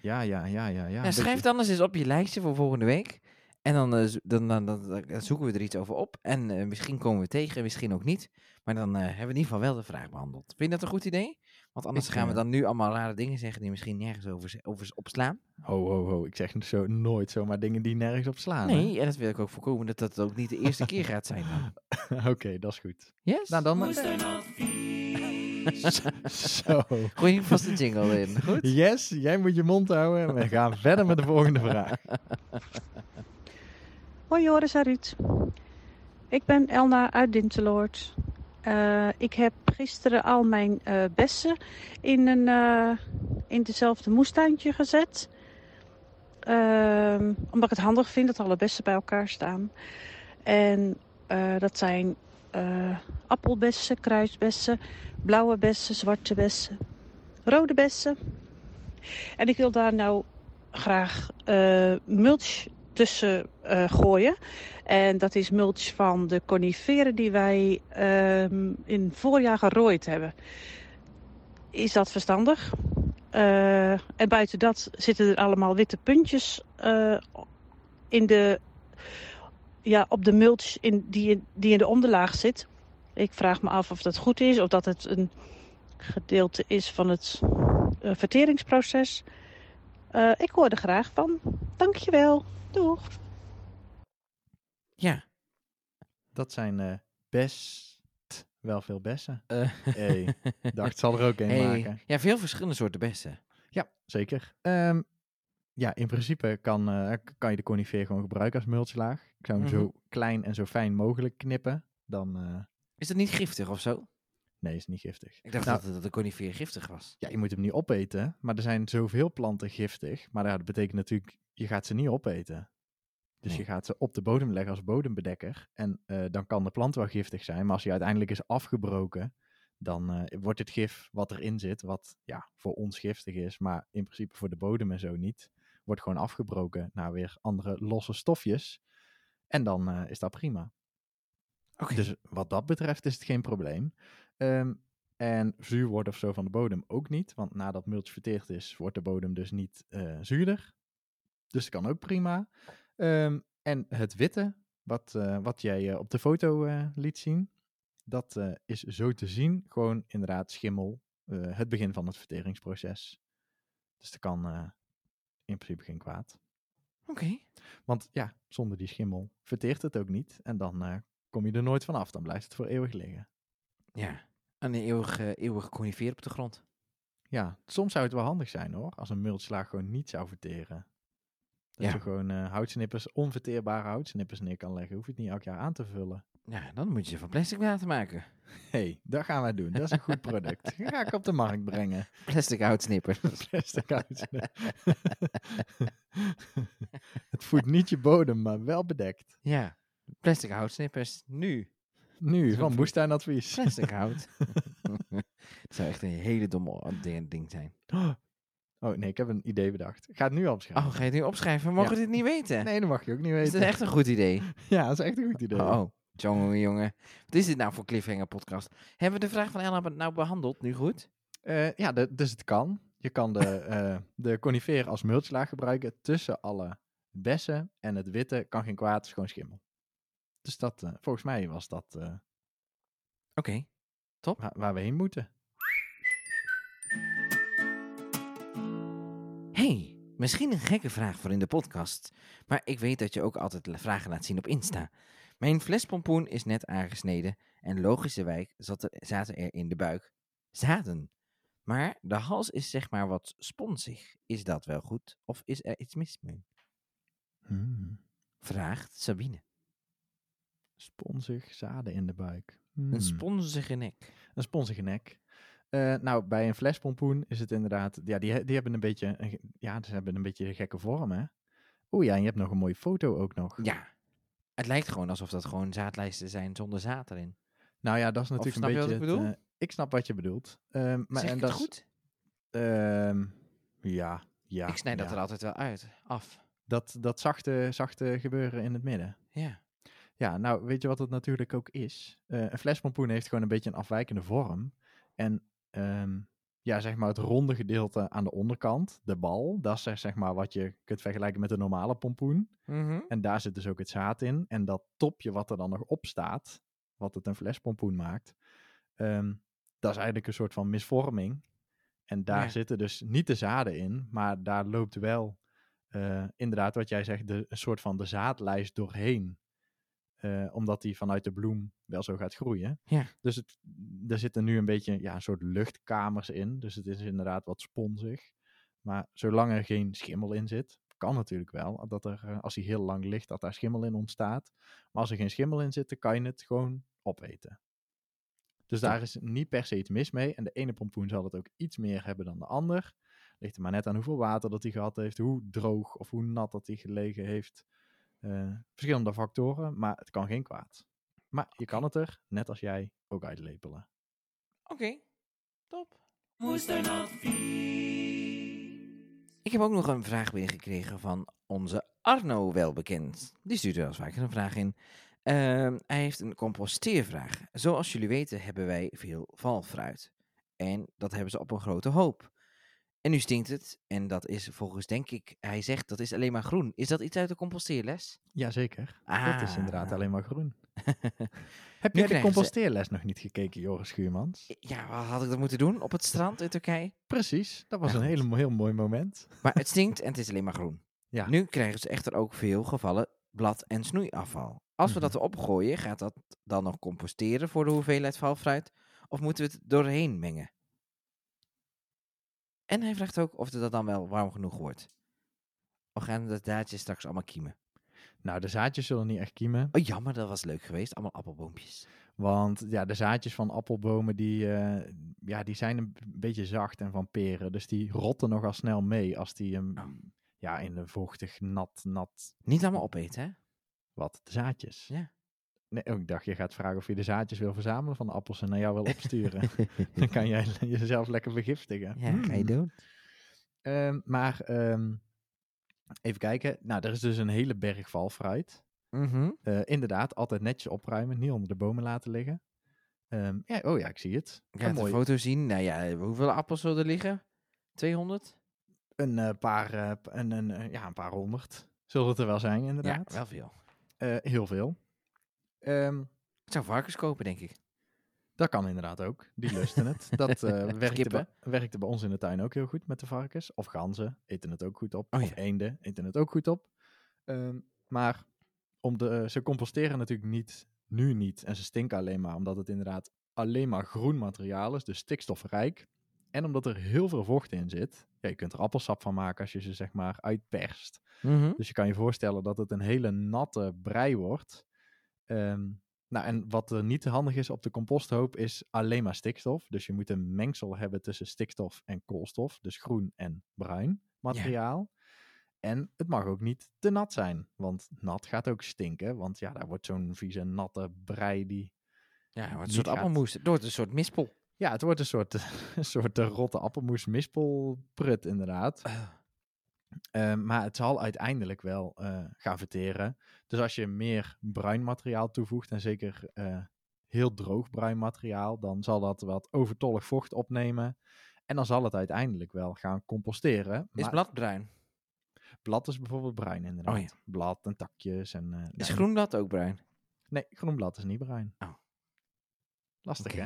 ja, ja, ja, ja. ja, Ja, schrijf anders eens op je lijstje voor volgende week. En dan, eh, dan, dan, dan, dan zoeken we er iets over op. En eh, misschien komen we tegen, misschien ook niet. Maar dan eh, hebben we in ieder geval wel de vraag behandeld. Vind je dat een goed idee? Want anders Ik, gaan we dan nu allemaal rare dingen zeggen die misschien nergens over, over opslaan. Ho, ho, ho. Ik zeg zo, nooit zomaar dingen die nergens op slaan. hè? Nee, en dat wil ik ook voorkomen dat dat ook niet de eerste keer gaat zijn dan. <laughs> Oké, dat is goed. Yes? Nou, dan... Zo. Gooi je vast de jingle in. Goed? Yes, jij moet je mond houden en we gaan verder met de volgende vraag. Hoi Joris en Ruud. Ik ben Elna uit Dinteloord. Eh, ik heb gisteren al mijn eh, bessen in, een, eh, in dezelfde moestuintje gezet. Ehm, omdat ik het handig vind dat alle bessen bij elkaar staan. En eh, dat zijn eh, appelbessen, kruisbessen, blauwe bessen, zwarte bessen, rode bessen. En ik wil daar nou graag eh, mulch tussen eh, gooien. En dat is mulch van de coniferen die wij ehm, in voorjaar gerooid hebben. Is dat verstandig? En buiten dat zitten er allemaal witte puntjes in de, ja, op de mulch in, die, in- die in de onderlaag zit. Ik vraag me af of dat goed is of dat het een gedeelte is van het eh, verteringsproces. Eh, ik hoor er graag van. Dankjewel. Doeg. Ja. Dat zijn eh, best wel veel bessen. <laughs> Eh, Hey, dacht, zal er ook een hey, maken. Ja, veel verschillende soorten bessen. Ja, zeker. Ehm, ja, in principe kan, eh, kan je de conifeer gewoon gebruiken als mulchlaag. Ik zou hem Mhm. zo klein en zo fijn mogelijk knippen. Dan, eh, Is dat niet giftig of zo? nee, is niet giftig. Ik dacht Nou, dat, dat de conifeer giftig was. Ja, je moet hem niet opeten, maar er zijn zoveel planten giftig. Maar ja, dat betekent natuurlijk, je gaat ze niet opeten. Dus Nee. je gaat ze op de bodem leggen als bodembedekker. En eh, dan kan de plant wel giftig zijn, maar als die uiteindelijk is afgebroken, dan wordt het gif wat erin zit, wat ja, voor ons giftig is, maar in principe voor de bodem en zo niet, wordt gewoon afgebroken naar weer andere losse stofjes. En dan eh, is dat prima. Dus wat dat betreft is het geen probleem. Ehm, en zuur wordt of zo van de bodem ook niet. Want nadat mulch verteerd is, wordt de bodem dus niet eh, zuurder. Dus dat kan ook prima. Ehm, en het witte, wat, eh, wat jij op de foto liet zien, dat is zo te zien gewoon inderdaad schimmel. het begin van het verteringsproces. Dus dat kan in principe geen kwaad. Oké. Want ja, zonder die schimmel verteert het ook niet. En dan eh, kom je er nooit vanaf. Dan blijft het voor eeuwig liggen. Ja. Een eeuwige, eeuwige conifeer op de grond. Ja, soms zou het wel handig zijn hoor. Als een multslaag gewoon niet zou verteren. Dat Ja. je gewoon eh, houtsnippers, onverteerbare houtsnippers neer kan leggen. Hoef je het niet elk jaar aan te vullen. Ja, dan moet je ze van plastic laten maken. hey, dat gaan wij doen. Dat is een goed product. <laughs> Dat ga ik op de markt brengen. Plastic houtsnipper. <laughs> Plastic uit. <laughs> het voedt niet je bodem, maar wel bedekt. ja, plastic houtsnippers. Nu. Nu, van Moestuinadvies. Plastic hout. Het zou echt een hele domme ding, zijn. Oh nee, ik heb een idee bedacht. Ik ga het nu opschrijven. Oh, ga je het nu opschrijven? Mogen Ja. we dit niet weten? Nee, dat mag je ook niet Is weten. dit echt een goed idee? Ja, dat is echt een goed idee. Oh, jongen, jongen. Wat is dit nou voor cliffhanger podcast? Hebben we de vraag van Ella nou behandeld? Nu goed? Eh, ja, de- dus het kan. Je kan de, <laughs> eh de conifeer als mulchlaag gebruiken tussen alle bessen. En het witte kan geen kwaad, is gewoon schimmel. Dus dat, eh, volgens mij was dat Oké. waar, waar we heen moeten. Hey, misschien een gekke vraag voor in de podcast. Maar ik weet dat je ook altijd vragen laat zien op Insta. Mijn flespompoen is net aangesneden en er, zaten er in de buik zaden. Maar de hals is zeg maar wat sponsig. Is dat wel goed of is er iets mis mee? Hmm. Vraagt Sabine. Sponsig, zaden in de buik. Hmm. Een sponsige nek. Een sponsige nek. Eh, nou, bij een flespompoen is het inderdaad... Ja, die, die hebben een beetje... Ja, ze hebben een beetje een gekke vorm, hè? Oeh ja, en je hebt nog een mooie foto ook nog. Ja. Het lijkt gewoon alsof dat gewoon zaadlijsten zijn zonder zaad erin. Nou ja, dat is natuurlijk snap je een wat beetje... ik bedoel? het, eh, ik snap wat je bedoelt. Ehm, maar, zeg en dat goed? Ehm, ja, ja. ik snijd dat er altijd wel uit. Af. Dat, dat zachte, zachte gebeuren in het midden. Ja. Ja, nou, weet je wat het natuurlijk ook is? Eh, een flespompoen heeft gewoon een beetje een afwijkende vorm. En ehm, ja, zeg maar het ronde gedeelte aan de onderkant, de bal, dat is zeg- maar wat je kunt vergelijken met een normale pompoen. Mhm. En daar zit dus ook het zaad in. En dat topje wat er dan nog op staat, wat het een flespompoen maakt, ehm, dat is eigenlijk een soort van misvorming. En daar Ja. zitten dus niet de zaden in, maar daar loopt wel eh, inderdaad wat jij zegt, de, een soort van de zaadlijst doorheen. Eh, omdat die vanuit de bloem wel zo gaat groeien. Ja. Dus het, er zitten nu een beetje ja, een soort luchtkamers in. Dus het is inderdaad wat sponsig. Maar zolang er geen schimmel in zit, kan natuurlijk wel. Dat er, eh, als hij heel lang ligt, dat daar schimmel in ontstaat. Maar als er geen schimmel in zit, dan kan je het gewoon opeten. Dus daar is niet per se iets mis mee. En de ene pompoen zal het ook iets meer hebben dan de ander. Ligt er maar net aan hoeveel water dat hij gehad heeft, hoe droog of hoe nat dat hij gelegen heeft. Eh, verschillende factoren, maar het kan geen kwaad. Maar je kan het er, net als jij, ook uitlepelen. Oké. Top. Moestuinadvies. Ik heb ook nog een vraag binnengekregen van onze Arno welbekend. Die stuurt wel eens vaker een vraag in. Ehm, hij heeft een composteervraag. Zoals jullie weten hebben wij veel valfruit. En dat hebben ze op een grote hoop. En nu stinkt het. En dat is volgens, denk ik, hij zegt dat is alleen maar groen. Is dat iets uit de composteerles? Jazeker, dat is Ah. inderdaad alleen maar groen. <laughs> Heb jij de ze- composteerles nog niet gekeken, Joris Schuurmans? Ja, wat had ik dat moeten doen? Op het strand in Turkije? Precies, dat was Ja, een hele, heel mooi moment. Maar het stinkt en het is alleen maar groen. Ja. Nu krijgen ze echter ook veel gevallen blad- en snoeiafval. Als we Mhm. dat opgooien, gaat dat dan nog composteren voor de hoeveelheid valfruit? Of moeten we het doorheen mengen? En hij vraagt ook of het dat dan wel warm genoeg wordt. Of gaan de zaadjes straks allemaal kiemen? Nou, de zaadjes zullen niet echt kiemen. Oh, jammer, dat was leuk geweest. Allemaal appelboompjes. Want ja, de zaadjes van appelbomen die, eh, ja, die zijn een beetje zacht en van peren. Dus die rotten nogal snel mee als die hem Oh. ja, in een vochtig, nat, nat... Niet allemaal opeten, hè? Wat? De zaadjes? Ja. Nee, oh, ik dacht je gaat vragen of je de zaadjes wil verzamelen van de appels en naar jou wil <laughs> opsturen. Dan kan jij <laughs> jezelf lekker vergiftigen. Ja, ga je doen. Maar ehm, even kijken. Nou, er is dus een hele berg valfruit. Mhm. Eh, inderdaad, altijd netjes opruimen, niet onder de bomen laten liggen. Ehm, ja, oh ja, ik zie het. Ik Een ga de foto zien. Nou ja, hoeveel appels zullen er liggen? 200? Een eh, paar, eh, een, een, ja, een paar honderd zullen het er wel zijn, Ja, inderdaad. wel veel. Heel veel. Ehm, Ik zou varkens kopen, denk ik. dat kan inderdaad ook. Die lusten het. <laughs> Dat eh, werkte, bij, werkte bij ons in de tuin ook heel goed met de varkens. Of ganzen eten het ook goed op. Oh of eenden eten het ook goed op. Ehm, maar om de, ze composteren natuurlijk niet, nu niet. En ze stinken alleen maar omdat het inderdaad alleen maar groen materiaal is. Dus stikstofrijk. En omdat er heel veel vocht in zit. Ja, je kunt er appelsap van maken als je ze zeg maar uitperst. Mhm. Dus je kan je voorstellen dat het een hele natte brei wordt. Ehm, nou, en wat er niet handig is op de composthoop is alleen maar stikstof. Dus je moet een mengsel hebben tussen stikstof en koolstof. Dus groen en bruin materiaal. En het mag ook niet te nat zijn. Want nat gaat ook stinken. Want ja, daar wordt zo'n vieze natte brei die... Ja, wordt een soort gaat- appelmoes. Het wordt een soort mispel. Ja, het wordt een soort, <laughs> een soort eh, rotte appelmoes mispelprut inderdaad. Eh, maar het zal uiteindelijk wel eh, gaan verteren. Dus als je meer bruin materiaal toevoegt, en zeker eh, heel droog bruin materiaal, dan zal dat wat overtollig vocht opnemen. En dan zal het uiteindelijk wel gaan composteren. Is Maar bladbruin? blad is bijvoorbeeld bruin inderdaad. Oh ja. Blad en takjes. En, Is ja, groenblad ook bruin? Nee, groen blad is niet bruin. Oh. Lastig hè?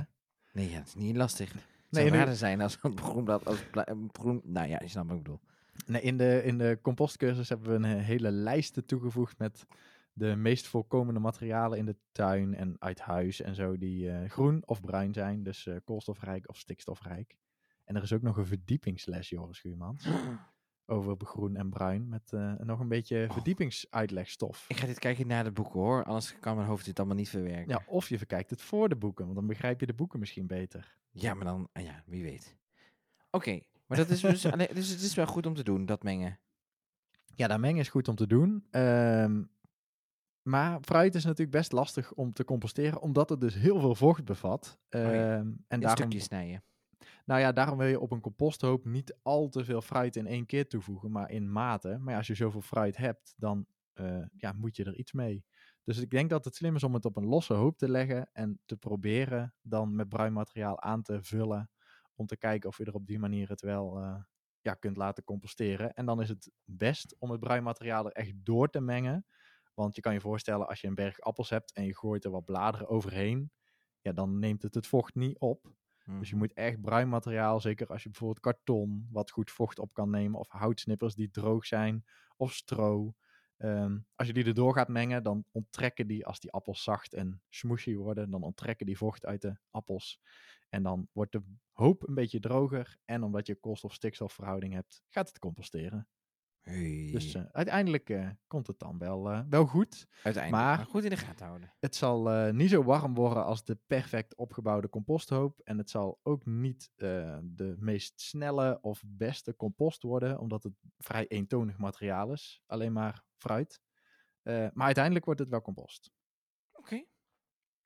Nee, ja, het is niet lastig. Het Nee, zou nu- zijn als <laughs> een groenblad als groen... Nou ja, je snapt wat ik bedoel. Nee, in de, in de compostcursus hebben we een eh, hele lijst toegevoegd met de meest voorkomende materialen in de tuin en uit huis en zo, die eh, groen of bruin zijn, dus eh, koolstofrijk of stikstofrijk. En er is ook nog een verdiepingsles, Joris Schuurmans, <gasps> over groen en bruin, met nog een beetje Oh. verdiepingsuitlegstof. Ik ga dit kijken naar de boeken hoor, anders kan mijn hoofd dit allemaal niet verwerken. Ja, of je verkijkt het voor de boeken, want dan begrijp je de boeken misschien beter. Ja, maar dan, ah ja, wie weet. Oké, maar dat is dus, dus het is wel goed om te doen, dat mengen. Ja, dat mengen is goed om te doen. Ehm, maar fruit is natuurlijk best lastig om te composteren, omdat het dus heel veel vocht bevat. ja. Ehm, en In daarom, stukjes snijden. nou ja, daarom wil je op een composthoop niet al te veel fruit in één keer toevoegen, maar in mate. Maar ja, als je zoveel fruit hebt, dan eh, ja, moet je er iets mee. Dus ik denk dat het slim is om het op een losse hoop te leggen en te proberen dan met bruin materiaal aan te vullen. Om te kijken of je er op die manier het wel eh, ja, kunt laten composteren. En dan is het best om het bruin materiaal er echt door te mengen. Want je kan je voorstellen, als je een berg appels hebt en je gooit er wat bladeren overheen, ja, dan neemt het het vocht niet op. Dus je Mhm. moet echt bruin materiaal, zeker als je bijvoorbeeld karton, wat goed vocht op kan nemen, of houtsnippers die droog zijn, of stro. Ehm, als je die erdoor gaat mengen, dan onttrekken die, als die appels zacht en smooshy worden, dan onttrekken die vocht uit de appels. En dan wordt de hoop een beetje droger. En omdat je koolstof-stikstofverhouding hebt, gaat het composteren. Hey. Dus uiteindelijk eh, komt het dan wel, eh, wel goed. Uiteindelijk. maar- Maar, goed in de gaten houden. Het zal niet zo warm worden als de perfect opgebouwde composthoop. En het zal ook niet de meest snelle of beste compost worden, omdat het vrij eentonig materiaal is. Alleen maar fruit. Maar uiteindelijk wordt het wel compost. Oké.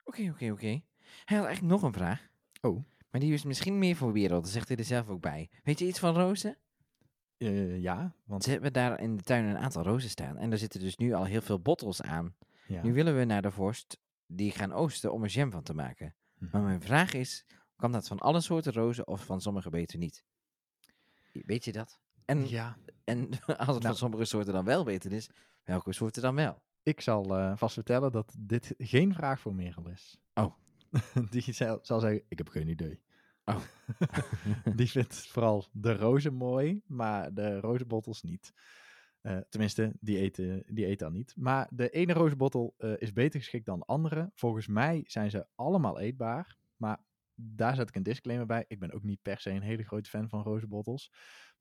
Oké, oké, oké. Hij had eigenlijk nog een vraag. Oh. Maar die is misschien meer voor wereld, dat zegt hij er zelf ook bij. Weet je iets van rozen? Eh, ja, want Ze hebben daar in de tuin een aantal rozen staan. En er zitten dus nu al heel veel bottles aan. ja. Nu willen we naar de vorst die gaan oosten om er jam van te maken. Mhm. Maar mijn vraag is, kan dat van alle soorten rozen of van sommige beter niet? Weet je dat? En, ja, en <laughs> als het Nou. van sommige soorten dan wel beter is, welke soorten dan wel? ik zal eh, vast vertellen dat dit geen vraag voor Merel is. Oh. <laughs> Die zal, zal zeggen, ik heb geen idee. Oh. <laughs> die vindt vooral de rozen mooi, maar de rozenbottels niet. Eh, tenminste, die eten, die eten dan niet. Maar de ene rozenbottel eh, is beter geschikt dan de andere. Volgens mij zijn ze allemaal eetbaar. Maar daar zet ik een disclaimer bij. Ik ben ook niet per se een hele grote fan van rozenbottels.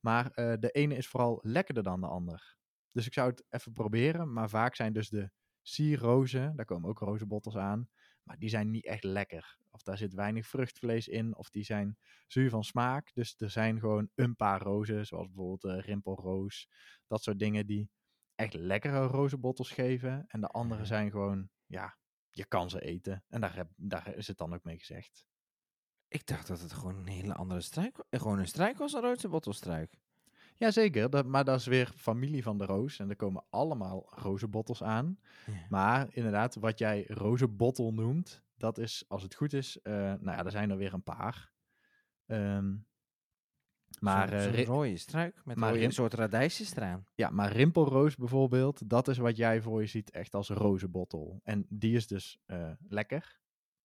Maar eh, de ene is vooral lekkerder dan de ander. Dus ik zou het even proberen. Maar vaak zijn dus de sierrozen, daar komen ook rozenbottels aan. Maar die zijn niet echt lekker. Of daar zit weinig vruchtvlees in. Of die zijn zuur van smaak. Dus er zijn gewoon een paar rozen. Zoals bijvoorbeeld eh, rimpelroos. Dat soort dingen die echt lekkere rozenbottels geven. En de andere zijn gewoon, ja, je kan ze eten. En daar, heb, daar is het dan ook mee gezegd. Ik dacht dat het gewoon een hele andere struik was. Gewoon een struik was, een roze bottelstruik. Jazeker, dat, maar dat is weer familie van de roos. En er komen allemaal rozenbottels aan. Ja. Maar inderdaad, wat jij rozenbottel noemt, dat is, als het goed is, eh, nou ja, er zijn er weer een paar. Ehm, maar, Zo'n- eh, rode struik met maar een soort radijsjes eraan. ja, maar rimpelroos bijvoorbeeld, dat is wat jij voor je ziet echt als rozenbottel. En die is dus eh, lekker.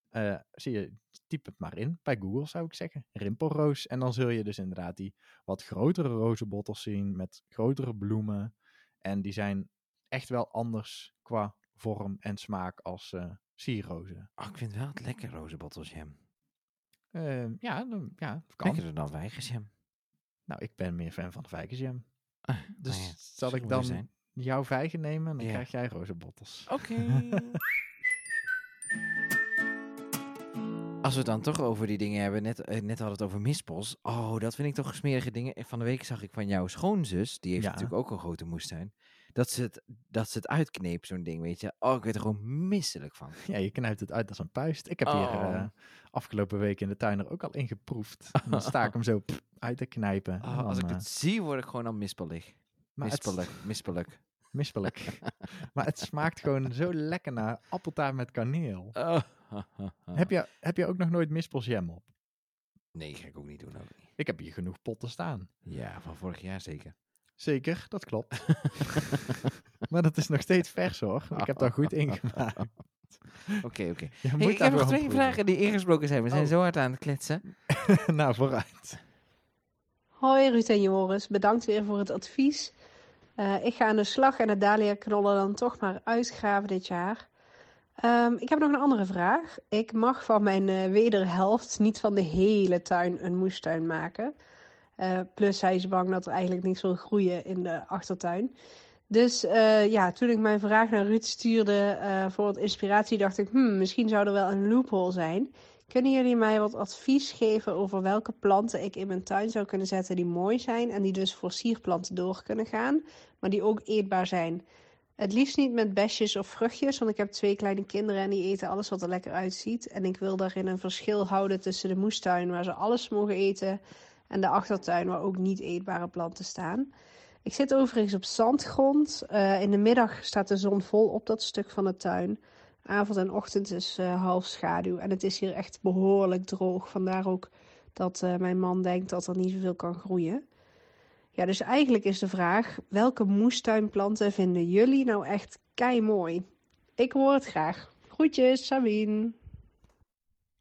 Eh, zie je, typ het maar in bij Google zou ik zeggen. Rimpelroos. En dan zul je dus inderdaad die wat grotere rozenbottels zien met grotere bloemen. En die zijn echt wel anders qua vorm en smaak als eh sierrozen. Oh, ik vind wel het lekker roze bottelsham. Eh, ja, dan- ja, kan. Lekkerder dan vijgensham. Nou, ik ben meer fan van de vijgenjam. Ah, Dus nou ja, zal ik dan zijn. jouw vijgen nemen en dan Ja. krijg jij rozenbottels. Oké. <laughs> Als we het dan toch over die dingen hebben, net, eh, net hadden we het over mispels. Oh, dat vind ik toch smerige dingen. En Van de week zag ik van jouw schoonzus, die heeft Ja. natuurlijk ook een grote moestuin, dat ze het, dat ze het uitkneep, zo'n ding, weet je. Oh, ik werd er gewoon misselijk van. <laughs> Ja, je knijpt het uit als een puist. Ik heb hier Oh. eh, afgelopen week in de tuin er ook al in geproefd. En <laughs> dan sta ik hem zo pff, uit te knijpen. En Oh, dan, als ik eh, het zie, word ik gewoon al mispelig. maar het- Mispelig, <laughs> mispelig. Mispelijk. maar het smaakt gewoon zo lekker naar appeltaart met kaneel. Oh. <laughs> Heb, je, heb je ook nog nooit mispelsjam op? Nee, ga ik ook niet doen. Ook niet. Ik heb hier genoeg potten staan. Ja, van vorig jaar zeker. Zeker, dat klopt. <laughs> maar dat is nog steeds vers hoor. Ik heb daar goed ingemaakt. <laughs> Oké, oké. Hey, ik heb nog twee proeven. vragen die ingesproken zijn. We zijn Oh. zo hard aan het kletsen. nou, vooruit. Hoi Ruud en Joris, bedankt weer voor het advies. Eh, ik ga aan de slag en de dahlia-knollen dan toch maar uitgraven dit jaar. Ehm, ik heb nog een andere vraag. Ik mag van mijn eh, wederhelft niet van de hele tuin een moestuin maken. Eh, plus hij is bang dat er eigenlijk niks wil groeien in de achtertuin. Dus eh, ja, toen ik mijn vraag naar Ruud stuurde voor wat inspiratie, dacht ik, hmm, misschien zou er wel een loophole zijn. Kunnen jullie mij wat advies geven over welke planten ik in mijn tuin zou kunnen zetten die mooi zijn en die dus voor sierplanten door kunnen gaan, maar die ook eetbaar zijn? Het liefst niet met besjes of vruchtjes, want ik heb twee kleine kinderen en die eten alles wat er lekker uitziet. En ik wil daarin een verschil houden tussen de moestuin, waar ze alles mogen eten, en de achtertuin, waar ook niet eetbare planten staan. Ik zit overigens op zandgrond. Eh, in de middag staat de zon vol op dat stuk van de tuin. Avond en ochtend is eh, half schaduw. En het is hier echt behoorlijk droog. Vandaar ook dat eh, mijn man denkt dat er niet zoveel kan groeien. Ja, dus eigenlijk is de vraag: welke moestuinplanten vinden jullie nou echt kei mooi? Ik hoor het graag. Groetjes, Sabine.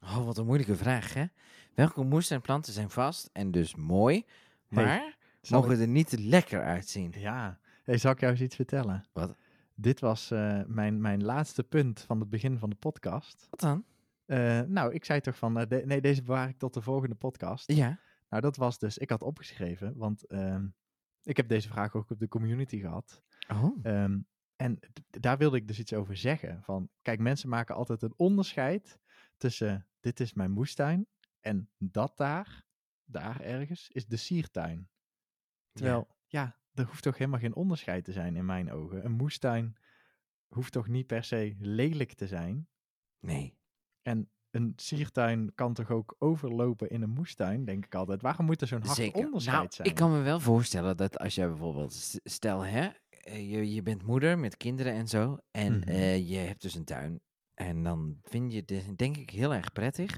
Oh, wat een moeilijke vraag, hè? Welke moestuinplanten zijn vast en dus mooi, maar mogen ik- er niet te lekker uitzien? Ja, hey, zal ik jou eens iets vertellen? Wat? Dit was eh, mijn, mijn laatste punt van het begin van de podcast. Wat dan? Eh, nou, ik zei toch van, eh, de- nee, deze bewaar ik tot de volgende podcast. Ja. Nou, dat was dus, ik had opgeschreven, want ehm, ik heb deze vraag ook op de community gehad. Oh. Ehm, en daar wilde ik dus iets over zeggen. Van, kijk, mensen maken altijd een onderscheid tussen dit is mijn moestuin en dat daar, daar ergens, is de siertuin. Terwijl, ja, er hoeft toch helemaal geen onderscheid te zijn in mijn ogen. Een moestuin hoeft toch niet per se lelijk te zijn. Nee. En een siertuin kan toch ook overlopen in een moestuin, denk ik altijd. Waarom moet er zo'n hard Zeker. onderscheid Nou, zijn? ik kan me wel voorstellen dat als jij bijvoorbeeld, stel hè, eh, je, je bent moeder met kinderen en zo, en Mhm. eh, je hebt dus een tuin. En dan vind je het denk ik heel erg prettig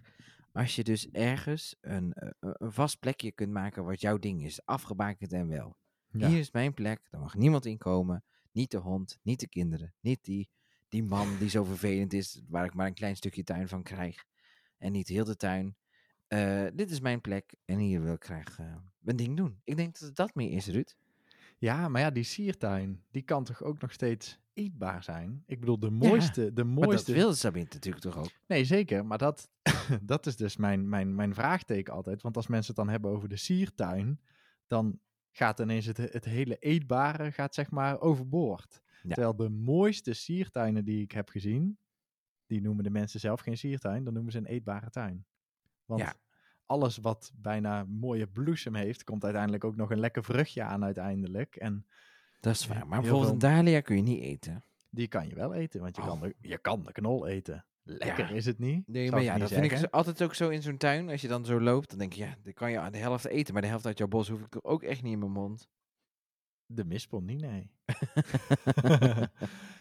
als je dus ergens een, eh, een vast plekje kunt maken wat jouw ding is, afgebakend en wel. Ja. Hier is mijn plek, daar mag niemand in komen. Niet de hond, niet de kinderen, niet die, die man die zo vervelend is, waar ik maar een klein stukje tuin van krijg. En niet heel de tuin. Eh, dit is mijn plek en hier wil ik graag eh, mijn ding doen. Ik denk dat het dat meer is, Ruud. Ja, maar ja, die siertuin, die kan toch ook nog steeds eetbaar zijn? Ik bedoel, de mooiste, de Maar dat mooiste... wil Sabine natuurlijk toch ook? Nee, zeker, maar dat, <coughs> dat is dus mijn, mijn, mijn vraagteken altijd. Want als mensen het dan hebben over de siertuin, dan gaat ineens het, het hele eetbare gaat zeg maar overboord. Ja. Terwijl de mooiste siertuinen die ik heb gezien, die noemen de mensen zelf geen siertuin, dan noemen ze een eetbare tuin. Want Ja. alles wat bijna mooie bloesem heeft, komt uiteindelijk ook nog een lekker vruchtje aan uiteindelijk. En Dat is waar. Maar bijvoorbeeld een dahlia kun je niet eten. die kan je wel eten, want je, Oh. kan, de, je kan de knol eten. Lekker Ja. is het niet. Nee, zou maar ja, dat vind ik altijd ook zo in zo'n tuin. Als je dan zo loopt, dan denk je, ja, dan kan je aan de helft eten. Maar de helft uit jouw bos hoef ik ook echt niet in mijn mond. De mispel niet, nee. <laughs>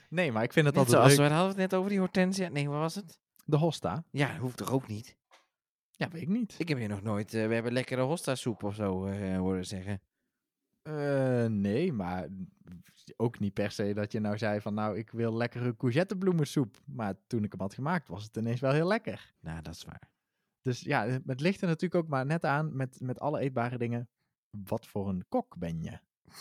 nee, maar ik vind het Net altijd zoals leuk. we hadden het net over die hortensia. Nee, wat was het? De hosta? Ja, hoeft toch ook niet? Ja, weet ik niet. Ik heb hier nog nooit, eh, we hebben lekkere hosta soep of zo eh, horen zeggen. Eh, nee, maar ook niet per se dat je nou zei van nou, ik wil lekkere courgettebloemensoep. Maar toen ik hem had gemaakt, was het ineens wel heel lekker. Nou, dat is waar. Dus ja, het het ligt er natuurlijk ook maar net aan met, met alle eetbare dingen. Wat voor een kok ben je?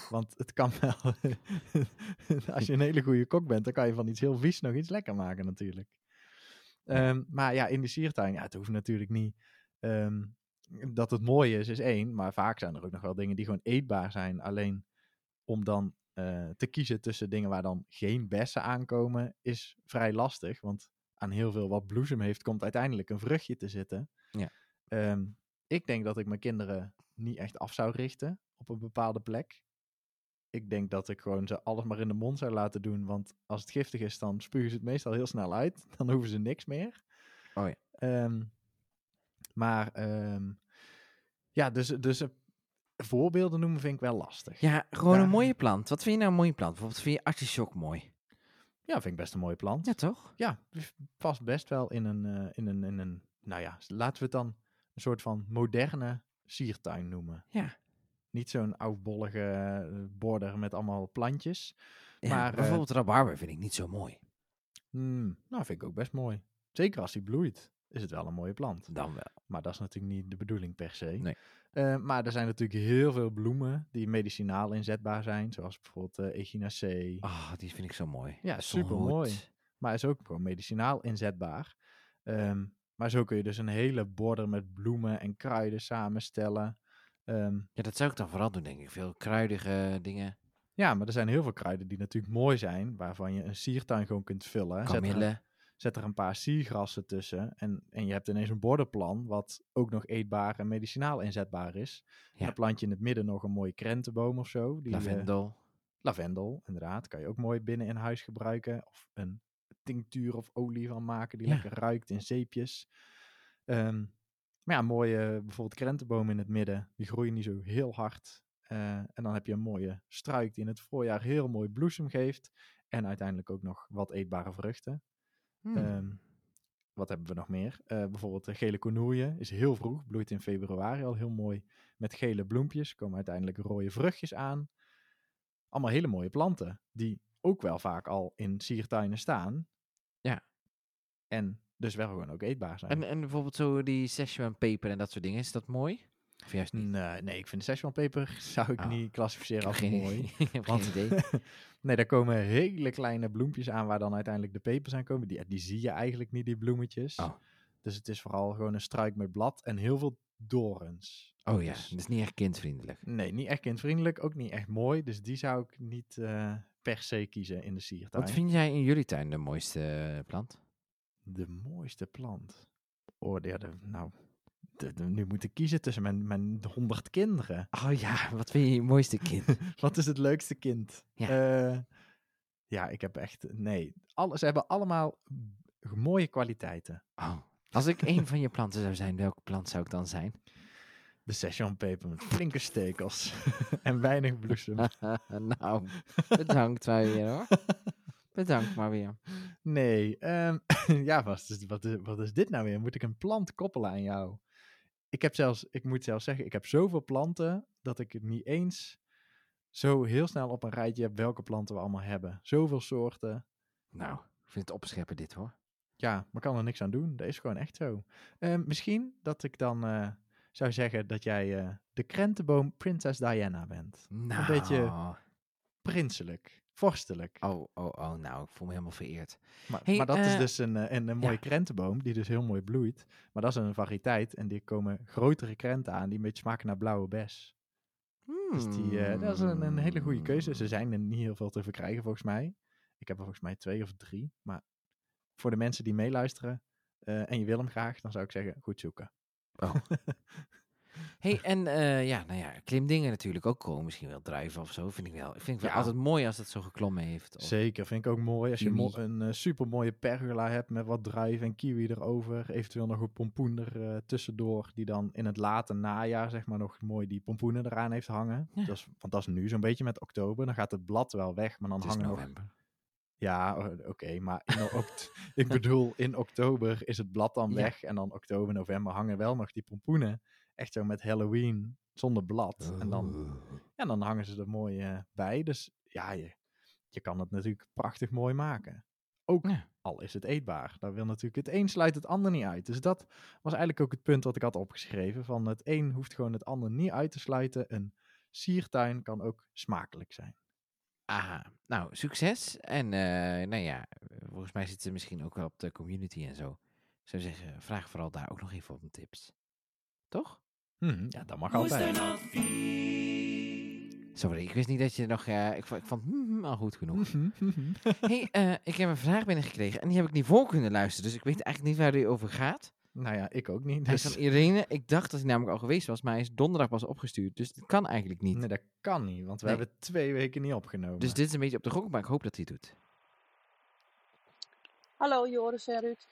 Want het kan wel. <laughs> als je een hele goede kok bent, dan kan je van iets heel vies nog iets lekker maken, natuurlijk. Ehm, maar ja, in de siertuin, ja, het hoeft natuurlijk niet. ehm, dat het mooi is, is één. Maar vaak zijn er ook nog wel dingen die gewoon eetbaar zijn. Alleen om dan eh, te kiezen tussen dingen waar dan geen bessen aankomen, is vrij lastig. Want aan heel veel wat bloesem heeft, komt uiteindelijk een vruchtje te zitten. Ja. Ehm, ik denk dat ik mijn kinderen niet echt af zou richten op een bepaalde plek. Ik denk dat ik gewoon ze alles maar in de mond zou laten doen. Want als het giftig is, dan spugen ze het meestal heel snel uit. <laughs> Dan hoeven ze niks meer. Oh ja. Ehm, maar evind ja, dus, dus eh, voorbeelden noemen vind ik wel lastig. Ja, gewoon Ja. een mooie plant. Wat vind je nou een mooie plant? Bijvoorbeeld vind je artichok mooi? Ja, vind ik best een mooie plant. Ja, toch? Ja, past best wel in een, eh, in een, in een, nou ja, laten we het dan een soort van moderne siertuin noemen. Ja. Niet zo'n oudbollige eh, border met allemaal plantjes. Ja, Maar, eh, bijvoorbeeld rabarber vind ik niet zo mooi. Hmm, nou, vind ik ook best mooi. Zeker als die bloeit, is het wel een mooie plant. Dan wel. Maar dat is natuurlijk niet de bedoeling per se. Nee. Eh, maar er zijn natuurlijk heel veel bloemen die medicinaal inzetbaar zijn. Zoals bijvoorbeeld eh Echinacee. Ah, die vind ik zo mooi. Ja, Zo'n supermooi. hoed. Maar is ook gewoon medicinaal inzetbaar. Ehm, maar zo kun je dus een hele border met bloemen en kruiden samenstellen. Ehm, Ja, dat zou ik dan vooral doen, denk ik. Veel kruidige dingen. ja, maar er zijn heel veel kruiden die natuurlijk mooi zijn. Waarvan je een siertuin gewoon kunt vullen. Zet er, een, Kamille. zet er een paar siergrassen tussen. En, en je hebt ineens een borderplan. Wat ook nog eetbaar en medicinaal inzetbaar is. Ja. Dan plant je in het midden nog een mooie krentenboom of zo. Die, eh, Lavendel. lavendel, inderdaad. Kan je ook mooi binnen in huis gebruiken. Of een tinctuur of olie van maken die Ja. lekker ruikt in zeepjes. Ehm, maar ja, mooie bijvoorbeeld krentenboom in het midden. Die groeien niet zo heel hard. Eh, en dan heb je een mooie struik die in het voorjaar heel mooi bloesem geeft. En uiteindelijk ook nog wat eetbare vruchten. Hmm. Ehm, wat hebben we nog meer? Eh, bijvoorbeeld de gele cornoeien is heel vroeg, bloeit in februari al heel mooi met gele bloempjes. Komen uiteindelijk rode vruchtjes aan. Allemaal hele mooie planten die ook wel vaak al in siertuinen staan. Ja. En dus wel gewoon ook eetbaar zijn. en, en bijvoorbeeld zo die Szechuan peper en dat soort dingen. Is dat mooi? Of juist niet? Nee, nee, ik vind de Szechuan peper <laughs> zou ik Oh. niet klassificeren als geen, mooi. <laughs> ik heb Want- geen idee. <laughs> nee, daar komen hele kleine bloempjes aan waar dan uiteindelijk de pepers aan komen. Die, die zie je eigenlijk niet, die bloemetjes. Oh. Dus het is vooral gewoon een struik met blad en heel veel dorens. Oh ja, Dus- dat is niet echt kindvriendelijk. Nee, niet echt kindvriendelijk, ook niet echt mooi. Dus die zou ik niet eh, per se kiezen in de siertuin. Wat vind jij in jullie tuin de mooiste eh, plant? De mooiste plant? Oh, ja, de, nou, de- de- nu moet ik kiezen tussen mijn, mijn honderd kinderen. Oh ja, wat vind je je mooiste kind? <laughs> Wat is het leukste kind? Ja. Eh, ja, ik heb echt, nee. Alle, ze hebben allemaal mooie kwaliteiten. Oh. Als ik een van je planten zou zijn, welke plant zou ik dan zijn? De session peper met flinke stekels <laughs> en weinig bloesem. <laughs> nou, bedankt maar weer hoor. Bedankt maar weer. Nee, ehm, <laughs> ja, wat is, wat, is, wat is dit nou weer? Moet ik een plant koppelen aan jou? Ik heb zelfs, ik moet zelfs zeggen, ik heb zoveel planten dat ik het niet eens zo heel snel op een rijtje heb welke planten we allemaal hebben. Zoveel soorten. Nou, ik vind het opscheppen dit hoor. Ja, maar kan er niks aan doen. Dat is gewoon echt zo. Ehm, misschien dat ik dan eh, zou zeggen dat jij eh, de krentenboom Prinses Diana bent. Nou. beetje- Prinselijk, vorstelijk. Oh, oh, oh, nou, ik voel me helemaal vereerd. Maar, Hey, maar dat is eh, dus een, eh, een, een mooie ja. krentenboom die dus heel mooi bloeit. Maar dat is een variëteit en die komen grotere krenten aan die een beetje smaken naar blauwe bes. Dus die, eh, dat is een, een hele goede keuze. Ze zijn er niet heel veel te verkrijgen volgens mij. Ik heb er volgens mij twee of drie. Maar voor de mensen die meeluisteren en je wil hem graag, dan zou ik zeggen goed zoeken. Oh. <laughs> hey, en eh, ja, nou ja, klimdingen natuurlijk ook cool. Misschien wel druiven of zo, vind ik wel. Ik vind het wel Ja. altijd mooi als het zo geklommen heeft. Of- Zeker, vind ik ook mooi. Als je mo- Kiwi. een super mooie pergola hebt met wat druiven en kiwi erover. Eventueel nog een pompoen er eh, tussendoor. Die dan in het late najaar zeg maar nog mooi die pompoenen eraan heeft hangen. Ja. Dat is, want dat is nu zo'n beetje met oktober. Dan gaat het blad wel weg, maar dan het hangen nog... Ja, oké, maar in oct- <laughs> ik bedoel, in oktober is het blad dan Ja. weg. En dan oktober, november hangen wel nog die pompoenen. Echt zo met Halloween zonder blad. En dan Oeh. ja, dan hangen ze er mooi eh, bij. Dus ja, je, je kan het natuurlijk prachtig mooi maken. Ook Ja. al is het eetbaar. Dat wil natuurlijk het een sluit het ander niet uit. Dus dat was eigenlijk ook het punt wat ik had opgeschreven. Van het een hoeft gewoon het ander niet uit te sluiten. Een siertuin kan ook smakelijk zijn. Aha, nou, succes. En eh, nou ja, volgens mij zitten ze misschien ook wel op de community en zo. Ik zou zeggen, vraag vooral daar ook nog even op een tips. Toch? Hm, ja, dat mag altijd. Sorry, ik wist niet dat je nog... eh, ik, vond- ik vond hmm, al goed genoeg. <laughs> hey, eh, ik heb een vraag binnengekregen en die heb ik niet voor kunnen luisteren. Dus ik weet eigenlijk niet waar die over gaat. nou ja, ik ook niet. Hij is Dus, van Irene. Ik dacht dat hij namelijk al geweest was, maar hij is donderdag pas opgestuurd. Dus dat kan eigenlijk niet. nee, dat kan niet, want we Nee. hebben twee weken niet opgenomen. Dus dit is een beetje op de gok, maar ik hoop dat hij het doet. Hallo Joris en Ruud.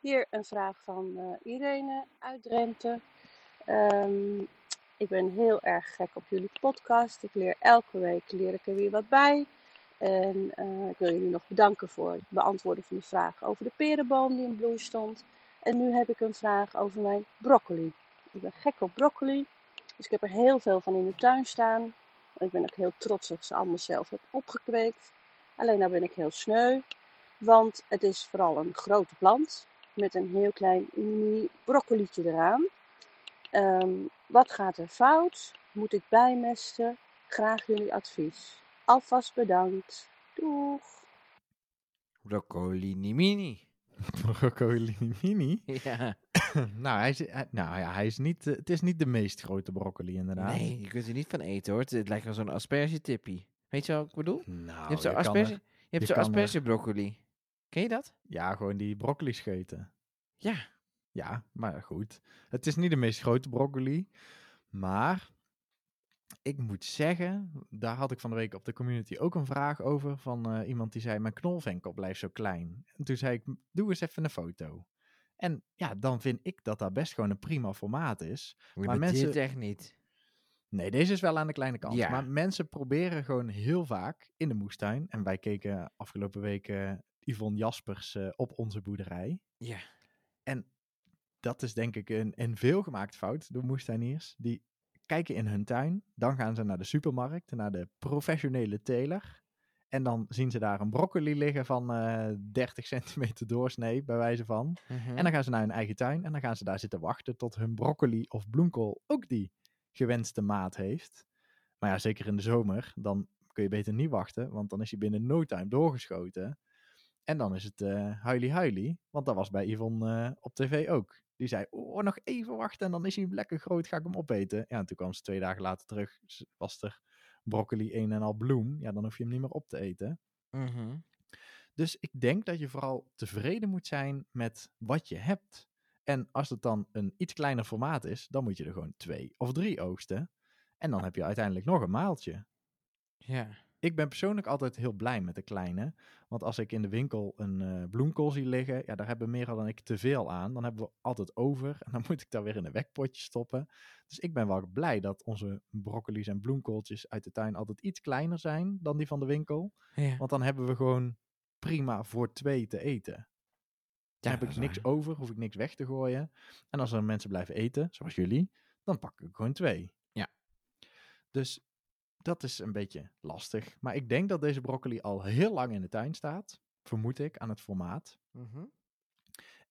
Hier een vraag van eh, Irene uit Drenthe. Ehm, ik ben heel erg gek op jullie podcast. Ik leer elke week leer ik er weer wat bij. En eh, ik wil jullie nog bedanken voor het beantwoorden van de vraag over de perenboom die in bloei stond. En nu heb ik een vraag over mijn broccoli. Ik ben gek op broccoli. Dus ik heb er heel veel van in de tuin staan. Ik ben ook heel trots dat ik ze allemaal zelf heb opgekweekt. Alleen nou ben ik heel sneu. Want het is vooral een grote plant met een heel klein mini broccolietje eraan. Ehm, wat gaat er fout? Moet ik bijmesten? Graag jullie advies. Alvast bedankt. Doeg! Broccoli mini. <laughs> broccoli mini. Ja. <coughs> nou, hij is, hij- nou ja, hij is niet, eh, het is niet de meest grote broccoli inderdaad. Nee, je kunt er niet van eten hoor. Het, het lijkt wel zo'n aspergetippie. Weet je wat ik bedoel? Nou, je hebt zo'n asperge, er- je hebt er- aspergebroccoli. Ken je dat? ja, gewoon die broccoli scheten. Ja. Ja, maar goed. Het is niet de meest grote broccoli. Maar ik moet zeggen, daar had ik van de week op de community ook een vraag over. Van eh, iemand die zei, mijn knolvenkel blijft zo klein. En toen zei ik, doe eens even een foto. En ja, dan vind ik dat dat best gewoon een prima formaat is. Maar mensen- dit echt niet. Nee, deze is wel aan de kleine kant. Ja. Maar mensen proberen gewoon heel vaak in de moestuin. En wij keken afgelopen week eh, Yvonne Jaspers eh, op onze boerderij. Ja. En dat is denk ik een, een veelgemaakt fout door moestuiniers. Die kijken in hun tuin, dan gaan ze naar de supermarkt, naar de professionele teler. En dan zien ze daar een broccoli liggen van eh 30 <laughs> centimeter doorsnee, bij wijze van. En dan gaan ze naar hun eigen tuin en dan gaan ze daar zitten wachten tot hun broccoli of bloemkool ook die gewenste maat heeft. Maar ja, zeker in de zomer, dan kun je beter niet wachten, want dan is hij binnen no time doorgeschoten. En dan is het eh huilie huilie, want dat was bij Yvonne eh, op tv ook. Die zei, oh, nog even wachten en dan is hij lekker groot, ga ik hem opeten. Ja, en toen kwam ze twee dagen later terug, was er broccoli een en al bloem. Ja, dan hoef je hem niet meer op te eten. Mhm. Dus ik denk dat je vooral tevreden moet zijn met wat je hebt. En als het dan een iets kleiner formaat is, dan moet je er gewoon twee of drie oogsten. En dan heb je uiteindelijk nog een maaltje. Ja. Ik ben persoonlijk altijd heel blij met de kleine. Want als ik in de winkel een eh, bloemkool zie liggen, ja, daar hebben meer dan ik te veel aan. Dan hebben we altijd over en dan <laughs> moet ik daar weer in een wekpotje stoppen. Dus ik ben wel blij dat onze broccoli's en bloemkooltjes uit de tuin altijd iets kleiner zijn dan die van de winkel. ja. Want dan hebben we gewoon prima voor twee te eten. Ja, heb ik niks waar. over, hoef ik niks weg te gooien. En als er mensen blijven eten, zoals jullie, dan pak ik gewoon twee. Ja. Dus dat is een beetje lastig. Maar ik denk dat deze broccoli al heel lang in de tuin staat. Vermoed ik aan het formaat. Mhm.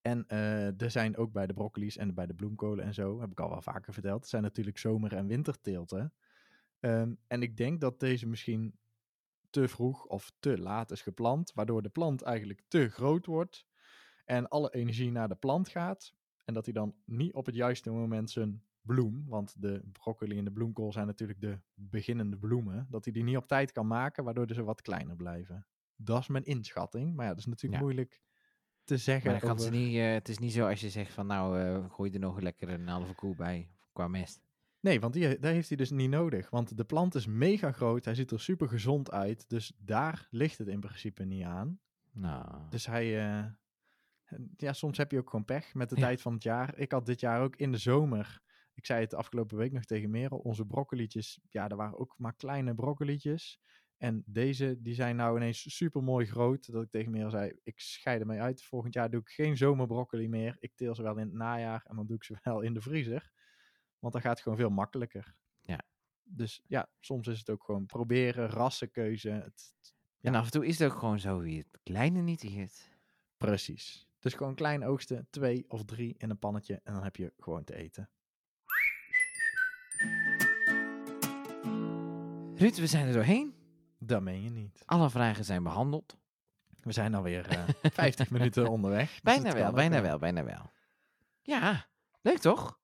En eh, er zijn ook bij de broccoli's en bij de bloemkolen en zo, heb ik al wel vaker verteld, er zijn natuurlijk zomer- en winterteelten. Ehm, en ik denk dat deze misschien te vroeg of te laat is geplant, waardoor de plant eigenlijk te groot wordt en alle energie naar de plant gaat. En dat hij dan niet op het juiste moment zijn bloem, want de broccoli en de bloemkool zijn natuurlijk de beginnende bloemen, dat hij die niet op tijd kan maken, waardoor ze wat kleiner blijven. Dat is mijn inschatting, maar ja, dat is natuurlijk Ja. moeilijk te zeggen. Maar over- niet, eh, het is niet zo als je zegt van nou, eh, gooi er nog lekker een halve koe bij qua mest. Nee, want die, daar heeft hij dus niet nodig. Want de plant is mega groot. Hij ziet er super gezond uit. Dus daar ligt het in principe niet aan. Nou, Dus hij. eh, ja, soms heb je ook gewoon pech met de Ja. tijd van het jaar. Ik had dit jaar ook in de zomer. Ik zei het afgelopen week nog tegen Merel. Onze broccolietjes. Ja, er waren ook maar kleine broccolietjes. En deze, die zijn nou ineens super mooi groot. Dat ik tegen Merel zei: Ik scheid ermee uit. Volgend jaar doe ik geen zomerbroccoli meer. Ik teel ze wel in het najaar. En dan doe ik ze <laughs> wel in de vriezer. Want dan gaat het gewoon veel makkelijker. Ja. Dus ja, soms is het ook gewoon proberen, rassenkeuze. Het, En af en toe is het ook gewoon zo wie het kleine niet eet. precies. Dus gewoon klein oogsten, twee of drie in een pannetje. En dan heb je gewoon te eten. Ruud, we zijn er doorheen. Dat meen je niet. Alle vragen zijn behandeld. We zijn alweer eh <laughs> 50 minuten onderweg. dus Bijna wel, bijna wel, bijna wel. Ja, leuk toch?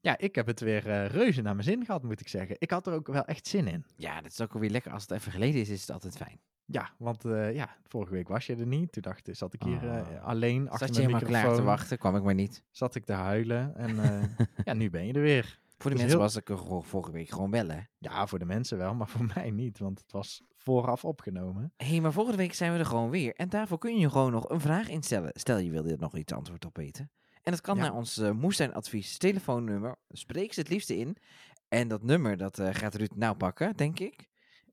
Ja, ik heb het weer eh, reuze naar mijn zin gehad, moet ik zeggen. Ik had er ook wel echt zin in. Ja, dat is ook alweer lekker. Als het even geleden is, is het altijd fijn. Ja, want eh, ja, vorige week was je er niet. Toen dacht, zat ik hier Oh. alleen achter Zat je mijn helemaal klaar te microfoon. wachten, kwam ik maar niet. Zat ik te huilen. En <laughs> ja, nu ben je er weer. Voor de is mensen heel- was ik er vorige week gewoon wel, hè. Ja, voor de mensen wel, maar <laughs> voor mij niet. Want het was vooraf opgenomen. Hé, hey, maar volgende week zijn we er gewoon weer. En daarvoor kun je gewoon nog een vraag instellen. Stel je wilde er nog iets antwoord op weten. En dat kan Ja. naar ons uh, moestuinadvies telefoonnummer. Spreek ze het liefste in. En dat nummer, dat eh, gaat Ruud nou pakken, denk ik.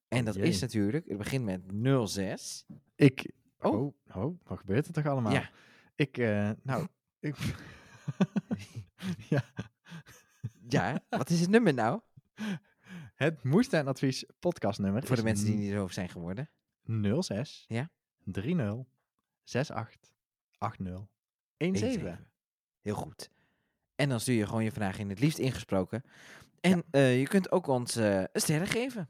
En Oh dat jee. is natuurlijk, het begint met 06. Ik... Oh. Oh, oh wat gebeurt er toch allemaal? Ja. Ik, eh, nou... ik, <laughs> <laughs> ja, Ja, wat is het nummer nou? het moestuinadvies podcastnummer Voor de mensen die niet zo zijn geworden. 06 Ja. 30 68 80 17. 17. Heel goed. En dan stuur je gewoon je vraag in, het liefst ingesproken. En eh, je kunt ook ons eh, een sterren geven.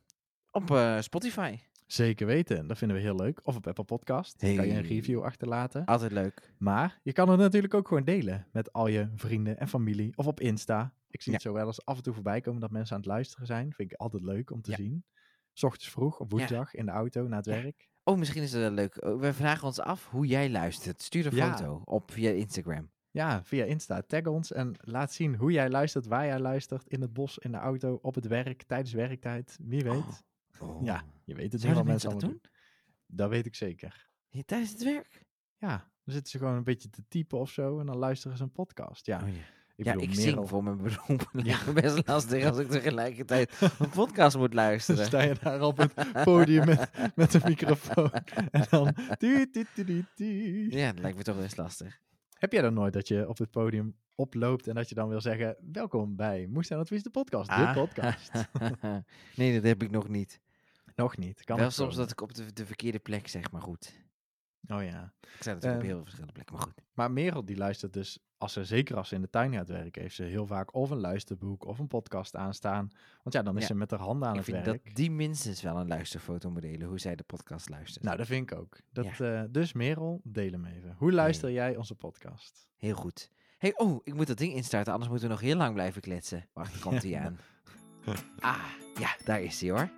Op eh, Spotify. Zeker weten, dat vinden we heel leuk. Of op Apple Podcast, kan je een Hey. review achterlaten. Altijd leuk. Maar je kan het natuurlijk ook gewoon delen met al je vrienden en familie of op Insta. Ik zie het zo wel eens af en toe voorbij komen dat mensen aan het luisteren zijn. Vind ik altijd leuk om te zien. 's ochtends vroeg op woensdag in de auto naar het werk. Oh, misschien is het wel leuk. Oh, We vragen ons af hoe jij luistert. Stuur een foto op via Instagram. Ja, via Insta. Tag ons en laat zien hoe jij luistert, waar jij luistert. In het bos, in de auto, op het werk, tijdens werktijd. Wie weet. Oh. Ja, je weet het niet wat mensen dat allemaal doen? Dat weet ik zeker. Ja, Tijdens het werk? Ja, dan zitten ze gewoon een beetje te typen of zo en dan luisteren ze een podcast. Ja, Oh, ja. Ik ja, ik Merel- zing voor mijn beroep. <laughs> Ja. best lastig als ik tegelijkertijd <laughs> een podcast moet Dan luisteren. sta je daar op het podium met, met een microfoon. <laughs> En dan... Ja, dat lijkt me toch best lastig. Heb jij dan nooit dat je op het podium oploopt en dat je dan wil zeggen... Welkom bij Moest en Advies de podcast. Ah. De podcast. nee, dat heb ik nog niet. Nog niet. Kan Wel soms komen. dat ik op de, de verkeerde plek zeg, maar goed. Oh ja. Ik sta natuurlijk op Ehm, heel veel verschillende plekken, maar goed. Maar Merel die luistert dus, als ze, zeker als ze in de tuin gaat werken... heeft ze heel vaak of een luisterboek of een podcast aanstaan. Want ja, dan is Ja. ze met haar handen aan Ik het vind werk. dat die minstens wel een luisterfoto moet delen, hoe zij de podcast luistert. Nou, dat vind ik ook. Dat, eh, dus Merel, deel hem even. Hoe luister jij onze podcast? Heel goed. hey, oh, ik moet dat ding instarten, anders moeten we nog heel lang blijven kletsen. Wacht, komt hij <laughs> aan. Ah, ja, daar is hij hoor.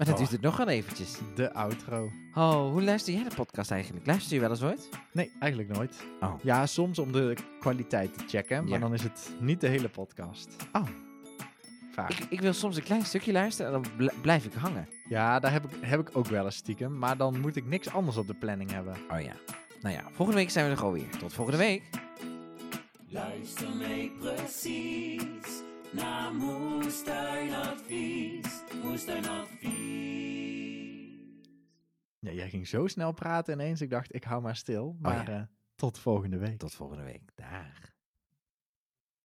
Maar dat Oh. duurt het nog wel eventjes. De outro. Oh, hoe luister jij de podcast eigenlijk? Luister je wel eens ooit? Nee, eigenlijk nooit. Oh. Ja, soms om de kwaliteit te checken, maar Ja. dan is het niet de hele podcast. Oh. Vaak. Ik, ik wil soms een klein stukje luisteren en dan bl- blijf ik hangen. Ja, daar heb ik, heb ik ook wel eens stiekem, maar dan moet ik niks anders op de planning hebben. Oh ja. Nou ja, volgende week zijn we er gewoon weer. Tot volgende week. Luister mee precies naar Moestuinadvies. Moestuinadvies. Ja, jij ging zo snel praten ineens, ik dacht ik hou maar stil. Maar ja. eh, tot volgende week. Tot volgende week. Dag.